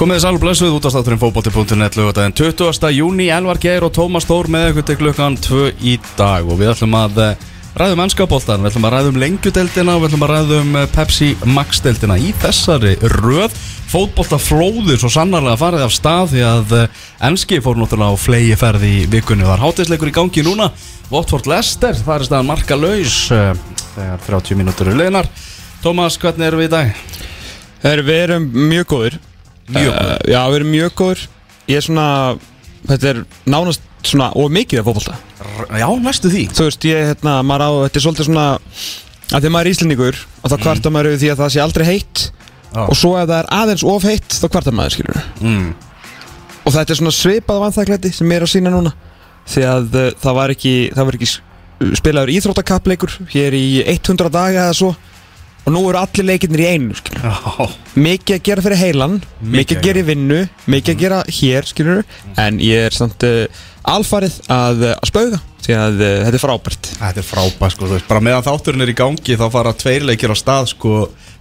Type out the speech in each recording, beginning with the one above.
Komið þið sælum blessuð út af státturinn fókbóti.net lögutaginn 20. júni, Elvar Geir og Tómas Þór með ykkur til klukkan 2 í dag og við ætlum að eh, ræðum ennskapoltan, við ætlum að ræðum lengjudeldina og við ætlum að ræðum eh, Pepsi Max deldina í þessari röð fótboltaflóður svo sannarlega farið af stað því að ennski fór náttúrulega á flegi ferði í vikunni var hátisleikur í gangi núna Watford Leicester, það er staðan marka laus eh, þegar 30 mínútur eru leinar Tómas, hvernig erum við í dag? Her, við erum mjög góður Mjög uh, Já, við erum mjög góður Ég er svona, þetta er nánast svona og mikið af R já, næstu því. Þú veist, ég, hérna, maður á, þetta er svolítið svona að því maður er íslendingur og þá kvartar maður yfir því að það sé aldrei heitt. Já. og svo ef það er aðeins of heitt þá kvartar maður, skilur mm. og þetta er svona svipað vanþakleiti sem er að sína núna. Því að uh, það var ekki, það var ekki spilaður íþróttakappleikur hér í 100 daga eða svo og nú eru allir leikirnir í einu, Já, mikið að gera fyrir heilan mikið að gera í vinnu, mikið að gera hér skilur, en ég er samt uh, alfarið að, uh, að spauga því að uh, þetta er frábært. Þetta er frábært sko, bara meðan þátturinn er í gangi þá fara tveir leikir á stað sko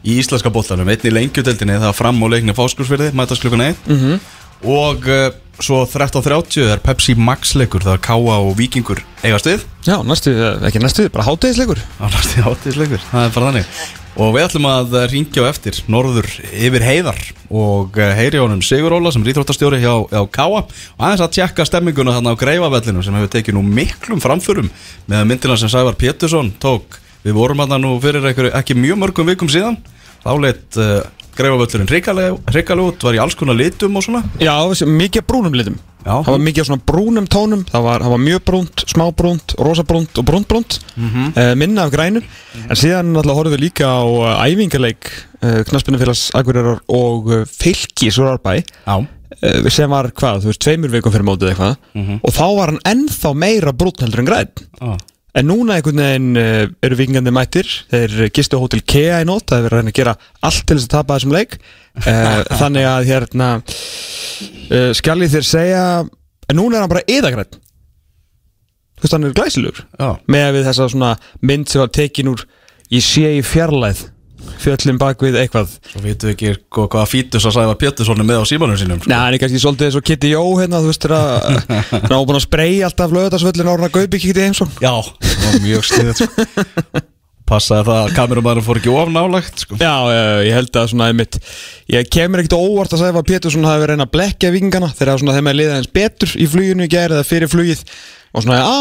í íslenska boltanum, einn í lengjudeldinni það er fram og leikni fáskursfyrði, mætast klukkan 1 mm og uh, svo 13.30 er Pepsi Max leikur, það er Káa og Víkingur eigast við, Já, næstu, ekki næstu, bara hátegisleikur á næstu hátíðisleikur það er bara þannig og við ætlum að ringja á eftir norður yfir heiðar og uh, heyri honum Sigur Óla sem rítróttastjóri hjá, hjá Káa og aðeins að tjekka stemminguna þarna á Greifavellinu sem hefur tekið nú miklum framförum með myndina sem Sævar Pétursson tók. Við vorum að nú fyrir ekki mjög mörgum vikum síðan. Þá leitt uh, Greifavellurinn hrikalega út, var í alls konar litum og svona. Já, mikið brúnum litum. Já. Það var mikið svona brúnum tónum. Það var, það var mjög brúnt, smá brúnt, rosa brúnt og brúnt brúnt. Mhm. uh, Minna af grænu En síðan náttúrulega horfum við líka á æfingarleik uh, Knaspinnafélags Akureyrar og uh, Fylki Súrarbæ Já, uh, sem var hvað, þú veist, tveimur vikum fyrir mótið eitthvað. Mhm. og þá var hann ennþá meira brúnn heldur en græn á, en núna einhvern veginn uh, eru vikingandi mættir. Þeir gistu á Hotel Kea í nótt. Það er verið að að gera allt til þess að tapa þessum leik. Uh, þannig að hérna skal ég þér segja en núna er hann bara yðagræn þú veist, hann er glæsilegur. Með við þessa svona mynd sem var tekin úr ég sé í fjarlæð fjöllum bak við eitthvað Svo vitum við ekki hvaða fítus að Sævar Pétursson er með á símanum sínum sko. Nei, hann er kannski svolítið eins og Kitty Jó hérna, þú veist, þegar að hann var búin að spreyja alltaf lögðarsvöllin ára kikti heimsson Já, það var mjög sniðið sko. Passaði það að kamerumæður fór ekki of nálægt sko. Já, ég held að svona einmitt Ég kemur ekkert á óvart að að Pétursson hafi verið reyna að blekja vikingana þegar svona þeim að liða eins betur í fluginu í flugið og svona, á,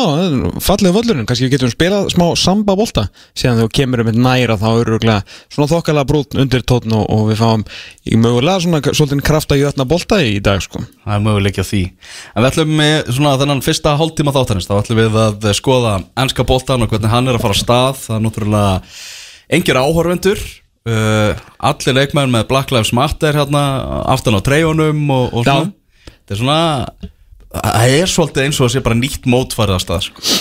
fallið völlurinn. Kannski við getum spilað smá samba bolta síðan þegar þú kemur um eitt næra þá eru svona þokkalega brútt undir tótn og, og við fáum í mögulega svona svolítið krafta í ötna bolta í dag sko. Það er möguleik á því. En við ætlum með svona þennan fyrsta hálftíma þáttanins Þá ætlum við að skoða ennska boltan og hvernig hann er að fara stað. Það er náttúrulega engir áhorfendur. Uh, Allir leikmenn með Black Lives Matter hérna aftan á treyjunum og, og svona Það er Það svolítið eins og að sé bara nýtt mótfærið að stað sko.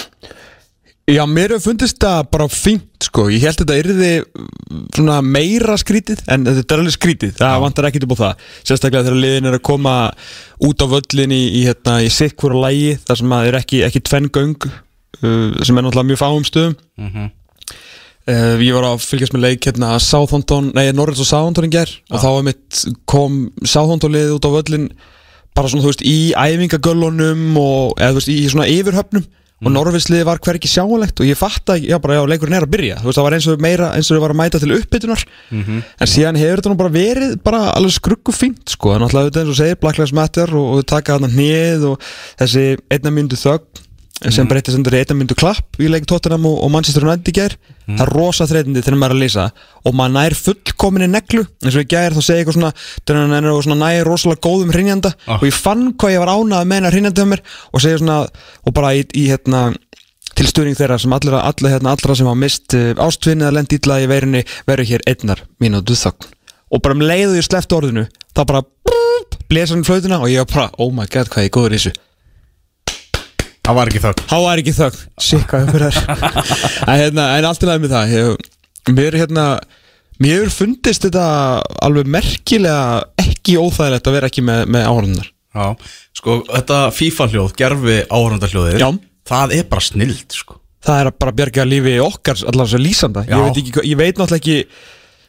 Já, mér hefur fundist það bara fínt sko, ég held þetta yrði svona meira skrítið en þetta er alveg skrítið, það vantar ekkit upp á það. Sérstaklega þegar liðin er að koma út á völlin í, í, hérna, í sikkvara lægi þar sem að er ekki, ekki tvenn göng uh, sem er náttúrulega mjög fáum stöðum. Mhm. uh, Ég var að fylgjast með leik hérna Norris og Southampton í ger og þá einmitt kom Southampton liðið út á völlin bara svona þú veist í æfingagöllunum og eða þú veist í svona yfirhöfnum og Norvisliði var hverki sjáanlegt og ég fatt að, já bara já, leikurinn er að byrja. Þú veist það var eins og meira, eins og þau var að mæta til uppbytunar en síðan hefur þetta nú bara verið bara alveg skruggu fínt sko, en alltaf þetta eins og segir Black Lives Matter og, og taka þarna hnið og þessi einna myndu þögn sem breytist undir einna myndu klapp í leik Tottenham og, Manchester United í gær. Það er rosa þreytindi þegar maður er að lýsa og maður nær fullkominni neglu. Eins og í gær þá segi eitthvað svona þegar hann er svona nær rosalega góðum hrinjanda Ah. og ég fann hvað ég var ánað að meina hrinjandi á mér. Og segja svona og bara í, í hérna til stuðning þeirra sem allra, allra, hérna, allra sem hafa mist uh, ástvinni eða lend ítla í veirinni verður hér einnar mínútu þögn. Og bara um leiðu ég sleft orðinu þá bara blesa hann flautina og ég var bara oh my god hvað ég er góður í þessu Það var ekki þögg Há er ekki þögn. Sikka En hérna, en allt í lagi með það ég, Mér er hérna Mér fundist þetta alveg merkilega ekki óþægilegt að vera ekki með, með áhörðunar Já, sko, þetta FIFA hljóð, gerfi áhörundarhljóðið Já. Það er bara snild, sko. Það er að bara bjarga lífi okkar allar svo lýsanda. Já. ég veit, ekki, hvað- ég veit náttúrulega ekki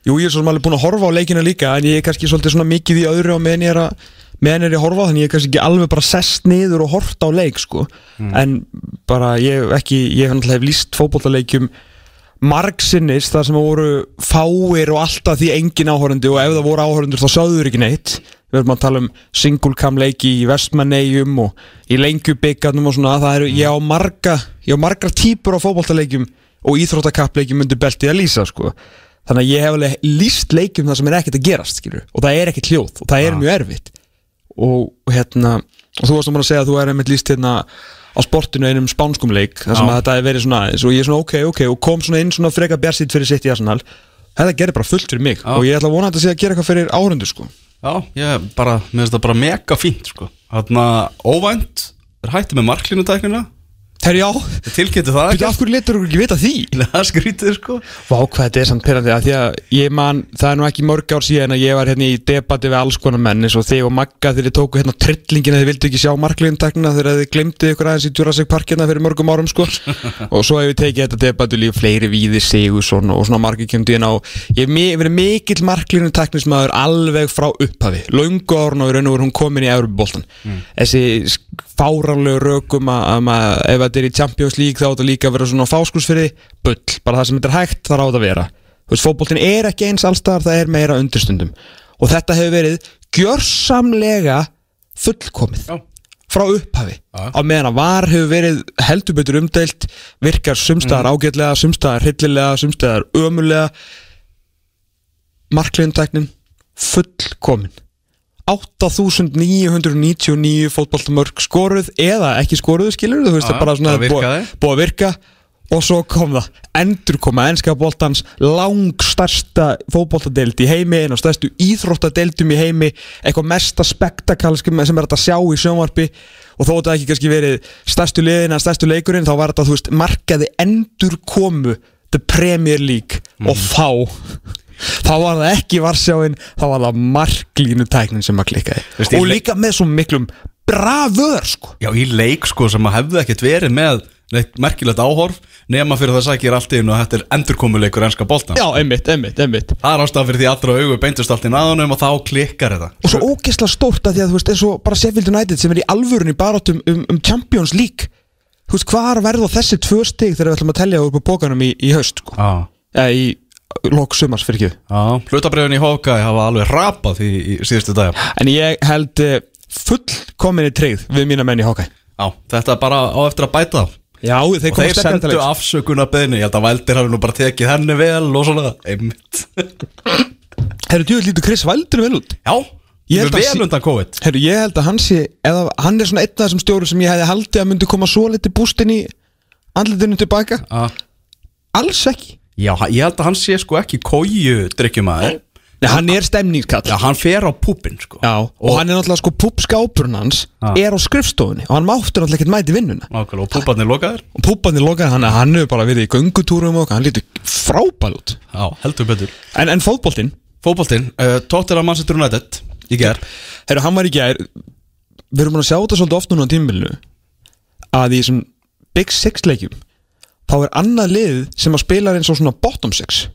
Jú, ég er svo sem alveg búin að horfa á leikina líka En ég er kannski svolítið svona mikið í öðru á meðan ég er að meðan er ég að horfa á, þannig ég er kannski ekki alveg bara sest niður og hort á leik sko. en bara ég hef ekki ég hef náttúrulega líst fótbollaleikjum margsinnis þar sem voru fáir og alltaf því engin áhorandi og ef það voru áhorandur þá sáður ekki neitt við erum að tala um single cam leiki í vestmannegjum og í lengjubikkarnum og svona það eru, ég á marga ég á margar típur á fótbollaleikjum og íþróttakappleikjum undir beltið að lýsa sko. þannig að ég hef alveg líst leikjum þar sem er ekkert að gerast skilur. og það er ekkert hljóð og það er mjög erfitt og hérna og þú varst að segja að þú er einmitt líst hérna á sportinu einum spánskum leik þar sem þetta er verið svona og ég er svona ok, ok og kom svona inn svona freka bjarsitt fyrir sitt í Arsenal. Þetta gerir bara fullt fyrir mig Já. og ég ætla að vona að þetta sé að gera eitthvað fyrir áhundu sko. Já, ég bara, mér finnst það bara mega fínt, sko. Að óvænt er hættið með marklínutæknina Þegar já, Ég tilkynnti það Býtu, af hverju letur þú ekki vita því? Það skrítið, sko. Vá, hvað þetta er samt pyrrandi að því að ég man, það er nú ekki mörg ár síðan að ég var hérna í debati við alls konar menn eins og þig og Magga þegar þið tóku hérna trillingina þið vildu ekki sjá markliðintakna þegar þið glemdi ykkur aðeins í Jurassic Park hérna fyrir mörgum árum sko. Og svo hef ég tekið þetta debati líf fleiri víði Sigursson og svona hérna og ég hef mi- verið mikill markliðintaknismæður alveg frá upphafi. Löngu árun og í raun og veru hún komin í Európa-boltan þessi fáránlegu rökum að, að, að ef þetta er í Champions League þá á þetta líka að vera svona fáskursfyrði bull, bara það sem þetta er hægt þar á þetta að vera. Þú veist, fótboltin er ekki eins allstaðar það er meira undirstundum. Og þetta hefur verið gjörsamlega fullkomið Já. frá upphafi. Já. á meðan að var hefur verið heldur betur umdeilt virkar sumstaðar ágætlega sumstaðar hryllilega, sumstaðar ömulega markliðumtæknin fullkomin 8999 fótboltamörk skoruð eða ekki skoruð skilur þú veist er bara svona búið- búið að virka. Og svo kom það. Endur koma ennska boltans langstærsta fótboltadeild í heimi einn af stærstu íþróttadeildum í heimi eitthvað mesta spektakal sem er að sjá í sjónvarpi. Og þó þetta ekki kannski verið stærstu liðin eða stærstu leikurinn þá var þetta þú veist markaði endur komu The Premier League. Og þá þá var það ekki varsjáin þá var það marklínu tæknin sem að klikkaði Veist, í og líka með svo miklum bravör sko. Já, í leik, sko, sem að hefði ekkert verið með neitt merkilegt áhorf nema fyrir það sækir allt í einu að þetta er endurkomuleikur enska boltan já, einmitt, einmitt, einmitt. Það er ástæða fyrir því allra augu beintust allt í naðunum og þá klikkar þetta. Og svo ógeðslega stórt að því að þú veist eins og bara Sheffield United sem er í alvörunni barátum um, um Champions League. Þú veist hvað verða þessi tvö stig þegar við ætlum að upp á bókanum í, í haust sko. Já, eða í lok sumars fyrir ekki? Já, hlutabrjöfin í Hawkeye hafa alveg rapað í, í síðustu dag en ég held uh, fullkominni tryggð við mína menn í Hawkeye. Já, þetta er bara á eftir að bæta það já, þeir Og þeir sendu afsökunar beðni, ég held að Valdir hafi nú bara tekið henni vel og svona Einmitt. Herru, djúvel lítur Chris Wilder vel út? Já, er að vel undan COVID. Herru, ég held að hann sé eða, hann er svona einn af þessum stjóru sem ég hefði haldið að myndi koma svo litið bústinn í andlitinu tilbaka. Ah. alls ekki Já, ég held að hann sé sko ekki kóju drikkjumæður Nei, hann er stemningskall. Já, hann fer á púpin sko. Já, og, hann er náttúrulega sko púpskápurinn hans Já. er á skrifstofunni og hann máttur náttúrulega ekkert mæti vinnuna. Nákvæmlega, og púparnir lokaðir? Og púpandi lokaði hann hann hefur bara verið í göngutúrum og hann lítur frábæl út. Já, heldur betur. En, en fótboltinn, Fótboltinn, uh, Tottenham Manchester United í ger herru hann var í gær við erum að sjá þetta svolítið oft núna á tímbilinu að í þessum Big Six leikjum þá er annað lið sem að spila eins og svona bottom six.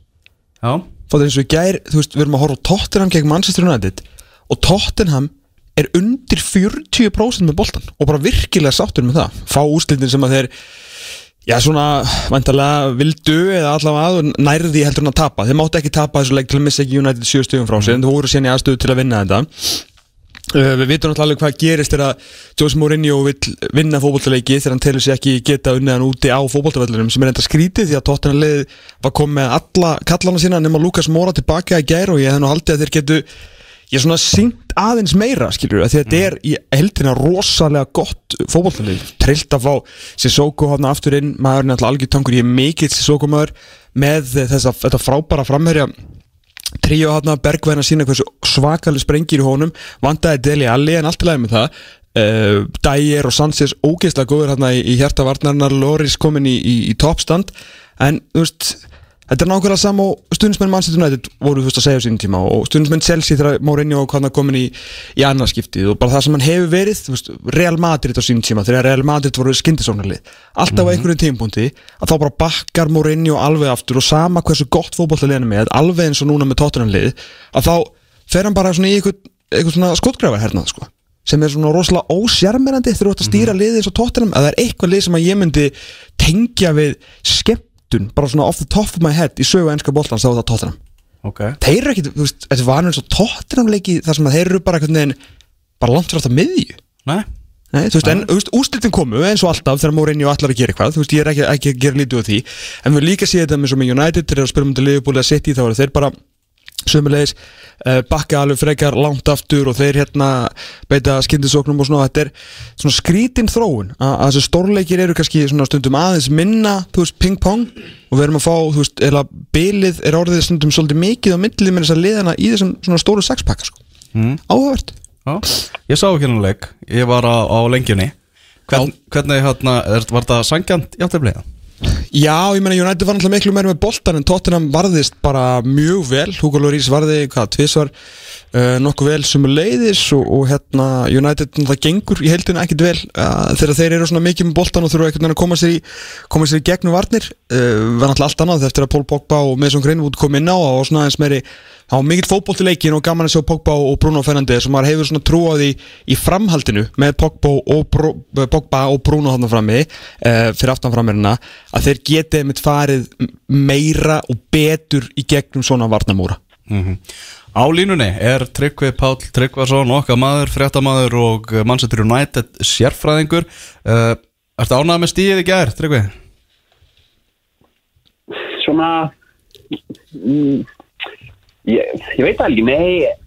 Já, þá er eins og í gær, þú veist, við erum að horfa á Tottenham gegn Manchester United og Tottenham er undir 40% með boltan og bara virkilega sáttur með það. Fá úrslitin sem að þeir já svona, vantarlega vildu eða allavega nærði heldur en að tapa. Þeir máttu ekki tapa þessu leik til að missa ekki United 7 stugum frá sér en þú voru sérni aðstöðu til að vinna þetta við vitum náttúrulega alveg hvað gerist þegar Jose Mourinho vill vinna fótbollaleiki þegar hann telur sig ekki geta unnið hann úti á fótbollavöllunum sem er enda skrítið því að Tottenham lið var komið með alla kallana sína nema Lukas Mora tilbaka í gær og ég hef nú haldið að þeir getu ég er svona syngt aðeins meira skilur að þetta er í heldina rosalega gott fótbollaleik trillt að fá Sissoko hann aftur inn maður er náttúrulega algjör tankur, ég er mikill Sissoko maður með þessa, þetta frábæra framherja tríu hann Bergvæn að sína hversu svakalig sprengir í honum vandaði Deli Alli en allt í lagi með það uh, Dyer og Sanchez ógeðslega góður hérna í, í hjarta varnarnar Loris komin í, í, í toppstand en þú veist Þetta er nákvæmlega sama og stundismenn Manchester United voru þú veist að segja á sínum tíma og stundismenn Chelsea þegar Mourinho og hann komin í, í annarskiptið og bara það sem hann hefur verið veist, Real Madrid á sínum tíma þegar Real Madrid voru skindisónarlið alltaf mm -hmm. á einhverjum tímpunkti að þá bara bakkar Mourinho alveg aftur og sama hversu gott fókbóltalið með alveg eins og núna með Tottenham-lið að þá fer hann bara í einhvern svona skottgræfa hernað sko sem er svona rosalega ósjármerandi þegar þú ætti að stýra liðið eins og Tottenham að það er eitthvað lið sem að ég myndi tengja við skemmt menntun bara svona off the top of my head í sögu ennska bóltans þá er það Tottenham. Okay. þeir eru ekki, þú veist, þetta var og Tottenham leiki þar sem þeir eru bara einhvern veginn bara langt frá þetta miðju. Nei. Nei, þú veist, en, úslitin komu eins og alltaf þegar Mourinho allar að gera eitthvað, þú veist, ég er ekki, ekki að gera lítið úr því, en við líka séum þetta með United, að spila um til Liverpool eða City, þá eru þeir bara sömulegis uh, bakka alveg frekar langt aftur og þeir hérna beita skindisóknum og svona þetta er svona skrítinn þróun að, þessi stórleikir eru kannski svona stundum aðeins minna, þú veist, ping-pong og við erum að fá, þú veist, eða bilið er orðið stundum svolítið mikið á myndlið með þess að liðana í þessum svona stóru sexpakka sko. mm. áhugavert Já, ég sá ekki hérna leik, ég var á, á lengjunni Hvern, hvernig hérna, var þetta sangjant í áttaflega? Já, ég menna United var náttúrulega miklu meira með boltan en Tottenham varðist bara mjög vel. Hugo Lloris varði, hvað, tvísvar uh, nokkuð vel sem leiðis og, og hérna United náttúrulega gengur í heildinu ekkit vel uh, þegar þeir eru svona mikið með boltan og þurfa ekkert að koma sér í, koma sér í gegnum varnir. Uh, var náttúrulega allt annað eftir að Paul Pogba og Mason Greenwood kom inn á og svona eins meiri Það var mikill fótbóltileikin og gaman að sjá Pogba og Bruno Fernandes og maður hefur svona trú á því í framhaldinu með Pogba og, Bru, Pogba og Bruno hann frammi uh, fyrir aftanframmerina að þeir getið mitt farið meira og betur í gegnum svona varnamúra mm -hmm. Á línunni er Tryggvi Pál Tryggvason, okkar maður, fréttamaður og Manchester United sérfræðingur uh, Ertu ánað með stíðið í gerð, Tryggvi? Svona Ég, ég veit það ekki, nei.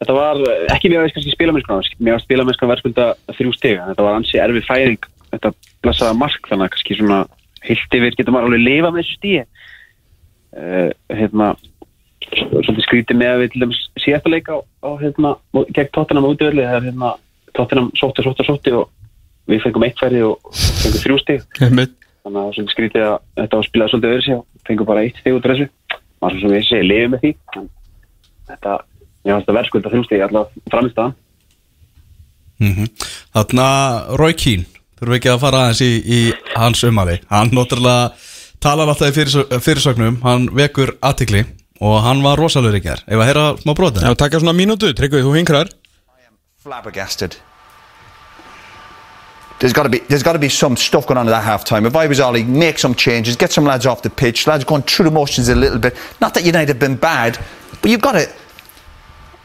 Þetta var ekki mjög aðeins spilamennskan mér var spilamennskan verðskulda þrjú steg þetta var ansi erfið færing þetta blessaða mark þannig að kannski svona heilt yfir getur maður alveg lifa með stíi uh, hérna svolítið skrítið með að við til dæmis síðastuleika á, á hérna gegn tóttunum útvöldið þegar hérna tóttunum sótti, sótti, sótti og við fengum eitt færði og fengum þrjú steg þannig að svolítið skrítið að þetta var spilað svolítið öðru sig og fengum bara eitt steg út af þessu maður sem ég segi, liðið með því. Þetta, ég finnst að verðskulda þrjumstegi alltaf framist aðan mm -hmm. Þannig að Rói Kín þurfum við ekki að fara aðeins í, í hans umhali hann noturlega talar alltaf í fyrirsögnum, fyrirsögnum. Hann vekur aðtikli og hann var rosalur ekki hér ef að heyra smá brotið Já, taka svona mínútu, tryggvið, þú hinkrar. Flabbergasted There's got to be there's got to be some stuff going on at that half time. If I was Ollie, make some changes, get some lads off the pitch, lads going through the motions a little bit. Not that United have been bad, but you've got to.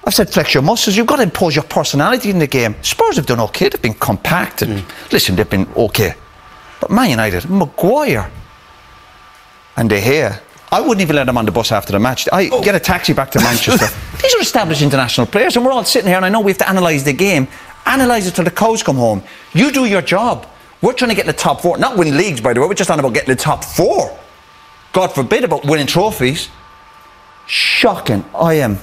I've said flex your muscles. You've got to impose your personality in the game. Spurs have done okay. They've been compact and mm. listen, they've been okay. But Man United, Maguire, and De Gea. I wouldn't even let them on the bus after the match. I oh. get a taxi back to Manchester. These are established international players, and we're all sitting here, and I know we have to analyse the game. Analyse it till the cows come home. You do your job. We're trying to get in the top four. Not win leagues, by the way. We're just not about getting the top four. God forbid about winning trophies. Shocking. I am.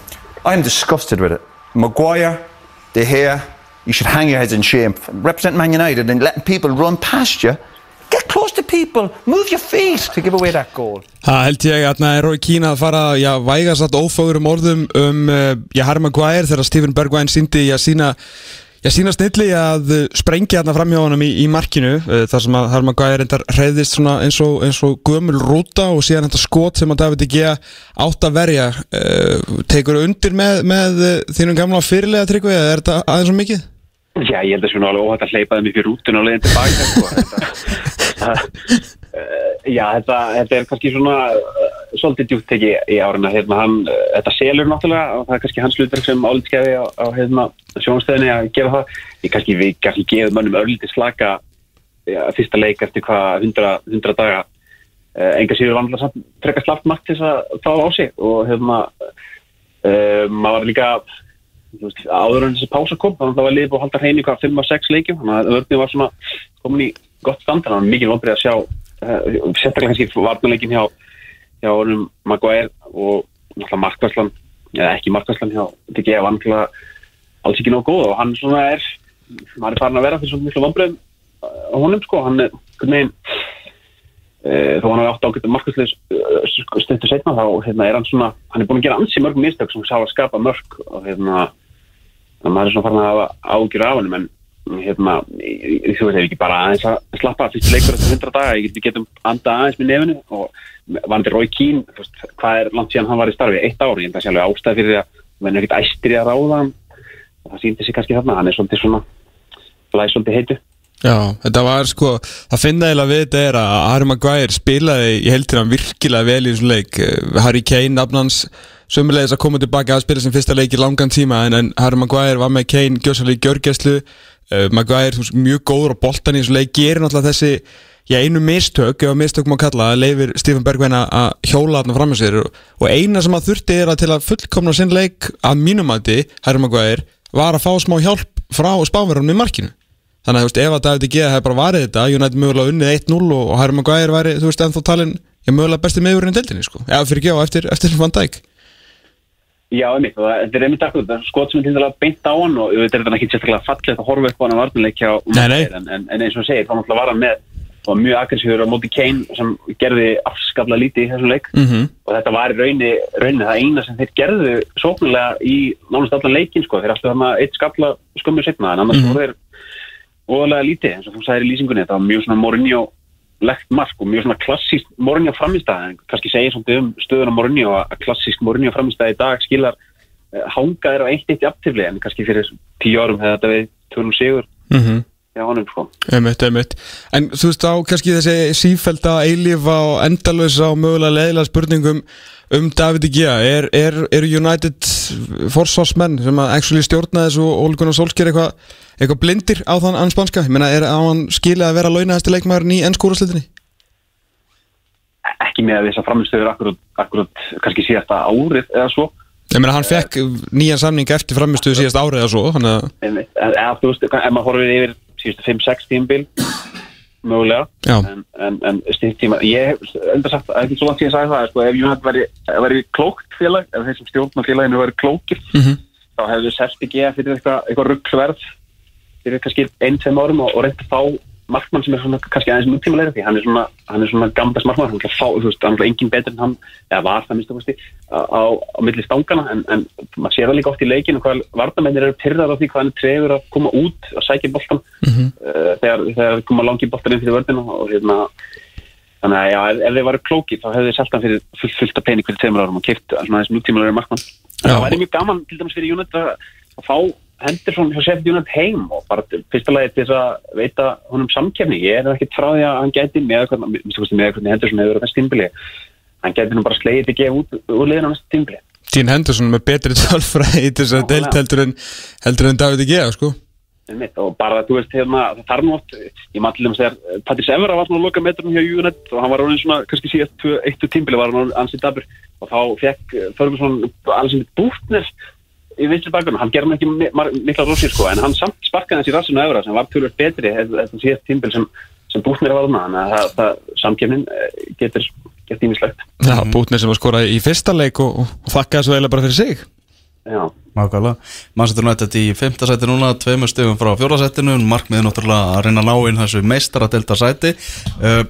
I am disgusted with it. Maguire, De Gea, you should hang your heads in shame. Representing Man United and letting people run past you. Get close to people, move your feet to give away that goal. Það held ég að það er Rói Kína að fara, já, vægast um orðum um, uh, já, Harry Maguire þegar Stephen Bergwijn síndi að sína Já, sína snilli að sprengja hérna fram hjá hann í, í markinu uh, þar sem að Harma Gæri reyndar reyðist eins og, eins og gömul rúta og síðan þetta skot sem að David Igea átt að verja uh, tekur undir með, með þínum gamla fyrirlega tryggvi eða er þetta aðeins svo mikið? Já, ég held að það er svona alveg óhætt að hleypa þeim upp í rútun og leiðin tilbaka sko. Já, þetta, þetta er kannski svona uh, svolítið djúkt ekki í árina. Hérna, hann, uh, þetta selur náttúrulega og það er kannski hans hlutverk sem álitskefi á, á hérna, sjónastöðinni að gefa það. Ég kannski, við kannski gefum mönnum örlítið slaka ja, fyrsta leik eftir hvað 100, 100 daga. Enga síður vanlega samt frekar slaft makt þess að fá á sig og hérna maður var líka veist, áður en þessi pása kom þannig að það var liðið búið að halda hrein í hvað 5-6 leikjum. Þannig að örnið var svona komin í gott stand. Þannig að mikið vonbrið að sjá Eh, sérstaklega kannski varnuleikin hjá hjá honum Maguire og náttúrulega markværslan eða ekki markværslan hjá DG var náttúrulega alls ekki nóg góð og hann svona er maður er farin að vera fyrir svona miklu vombriðum á honum sko, hann er veginn e, þó hann hafi átt ágættu markasleis stundu setna þá hérna, er hann svona, hann er búin að gera ansi mörg mistök sem sá að skapa mörg og hérna maður er svona farin að ágjur af hann en hérna, ég- ég- þú veist, ef ekki bara aðeins að slappa fyrstu leikur eftir 100 daga, ég getum anda aðeins með nefinu og vandi Rói Kín, hvað er langt síðan hann var í starfi, eitt ár, ég held að sé alveg ástæð fyrir að menn er ekkert æstir í að ráða hann. Og það síndi sig kannski þarna, hann er svolítið svona blæs svolítið heitu. Já, þetta var sko, það finna eiginlega við þetta er að Harry Maguire spilaði í heldina virkilega vel í þessum leik. Eh, Harry Kane, nafnans sömulegis að koma tilbaka að spila sem fyrsta leik í langan tíma en, en Harry Maguire var með Kane gjössalega í gjörgæslu uh, Maguire veist, mjög góður á boltan í þessum leik gerir náttúrulega þessi, já einu mistök ef mistök má kalla, að leifir Stephen Bergwijn að- hjóla þarna fram með sér. Og, og eina sem að þurfti er að til að fullkomna sinn leik að mínumati, Harry Maguire var að fá smá hjálp frá spáverunum í markinu. Þannig að veist, ef að David Gea hefði bara varið þetta United mögulega unnið 1-0 og, Harry Maguire væri, þú veist, ennþá talin mögulega besti meðurinn í deildinni, sko. Já, fyrir ekki á, eftir, eftir Van Dijk Já, einmitt, þetta er einmitt akkur, það er skot sem er til dæla beint á hann og þetta er þetta ekki sérstaklega fallegt að horfa upp á hann að nei. en, en, en eins og segir, þá náttúrulega var hann með og mjög aggressífur á móti Kane sem gerði afskaplega lítið í þessum leik. Mm og þetta var í raunni, raunni það eina sem þeir gerðu sóknulega í nánast allan leikin sko, þeir áttu þarna eitt skalla skömmu setna, en annars voru þeir óðalega lítið, eins og þú sagðir í lýsingunni. Þetta var mjög svona Mourinho legt mark og mjög svona klassísk Mourinho framistæð en kannski segir svona um stöðun á Mourinho að klassísk Mourinho framistæð í dag skilar uh, hangaðir á eitt eitt jafntifli en kannski fyrir tíu árum hefði þetta við tölum sigur -hmm. hjá honum sko. Einmitt, einmitt. En þú veist, á kannski þessi sífælda eilífa og endalösa og mögulega leiðilega spurningum um David De Gea. Er, er, er United forsvarsmenn sem að actually stjórna þessu og Ole Gunnar Solskjær eitthvað eitthvað blindir á þann ann spanska ég meina, er á hann skilið að vera launahæsti leikmaðurinn í ennskúraslitinni? ekki með þess að framistöður akkurat, akkurat kannski síðasta árið eða svo Ég meina, hann fekk nýjan samning eftir framistuðu síðast árið eða svo, þannig að en eða, þú veist, ef maður horfið yfir síðustu 5-6 tímabil mögulega Já. en, en, en stýrt tíma ég hef enda sagt, ekki svo langt síðan að sagði það sko, ef United væri, klókt félag ef þeir sem stjórna félaginu væri klókir Mhm. þá hefðu selt ekki fyrir eitthvað, eitthvað ruggverð fyrir kannski einn-tveim árum og, og reynt að fá markmann sem er svona kannski aðeins nútímalega því hann er svona, hann er svona gamlas markmann hann er fá, þú veist, hann er engin betur en hann eða var það minnst að á, á, á milli stangana en, en maður sér það líka oft í leikinu hvað varnamennir eru pyrrar á því hvað hann er tregur að koma út að sækja boltan Mhm. uh, þegar, þegar koma langi boltan inn fyrir vördina og hérna þannig að já, ef, ef þeir varu klóki þá hefðu þeir selgt hann fyrir fullt, fullt af pening fyrir tveimur árum og svona aðeins nútímalega markmann það væri mjög gaman til dæmis fyrir að, að fá Henderson hjá Sheffield United heim og bara til- fyrsta lagi til þess að veita honum samkefni, ég er ekkert frá því að hann gæti með kosti með hvernig Henderson hefur verið næst tímbili hann gæti nú bara slegið ekki út úr liðin á næst tímbili Dean Henderson með betri tölfræði í þess að deilt heldur en, heldur en David De Gea, sko. Einmitt, og bara, þú veist, hérna, það þarf nú oft ég maður til dæmis þegar Patris Evra var svona að loka metrum hjá United og hann var orðin svona, kannski síðast tvö- eitt og tímbili var hann ansið dabur og þá fekk Ferguson alveg sem bústnir í vinstri bakgrunn, hann gerði ekki mikla rossir sko, en hann samt sparkaði hans í rassinu Evra sem var tölvöld betri eftir síðast tímbil sem, sem bústnir var þarna, þannig að það, það samkefnin eh, getur gett ímislegt Já, Bútnir sem var skorað í fyrsta leik og, og þakkaði svo eiginlega bara fyrir sig Já, Nákvæmlega, Manchester United í 5. sæti núna, tveimur stegum frá 4. sætinu markmiði náttúrulega að reyna að ná inn þessu meistaradelta sæti uh,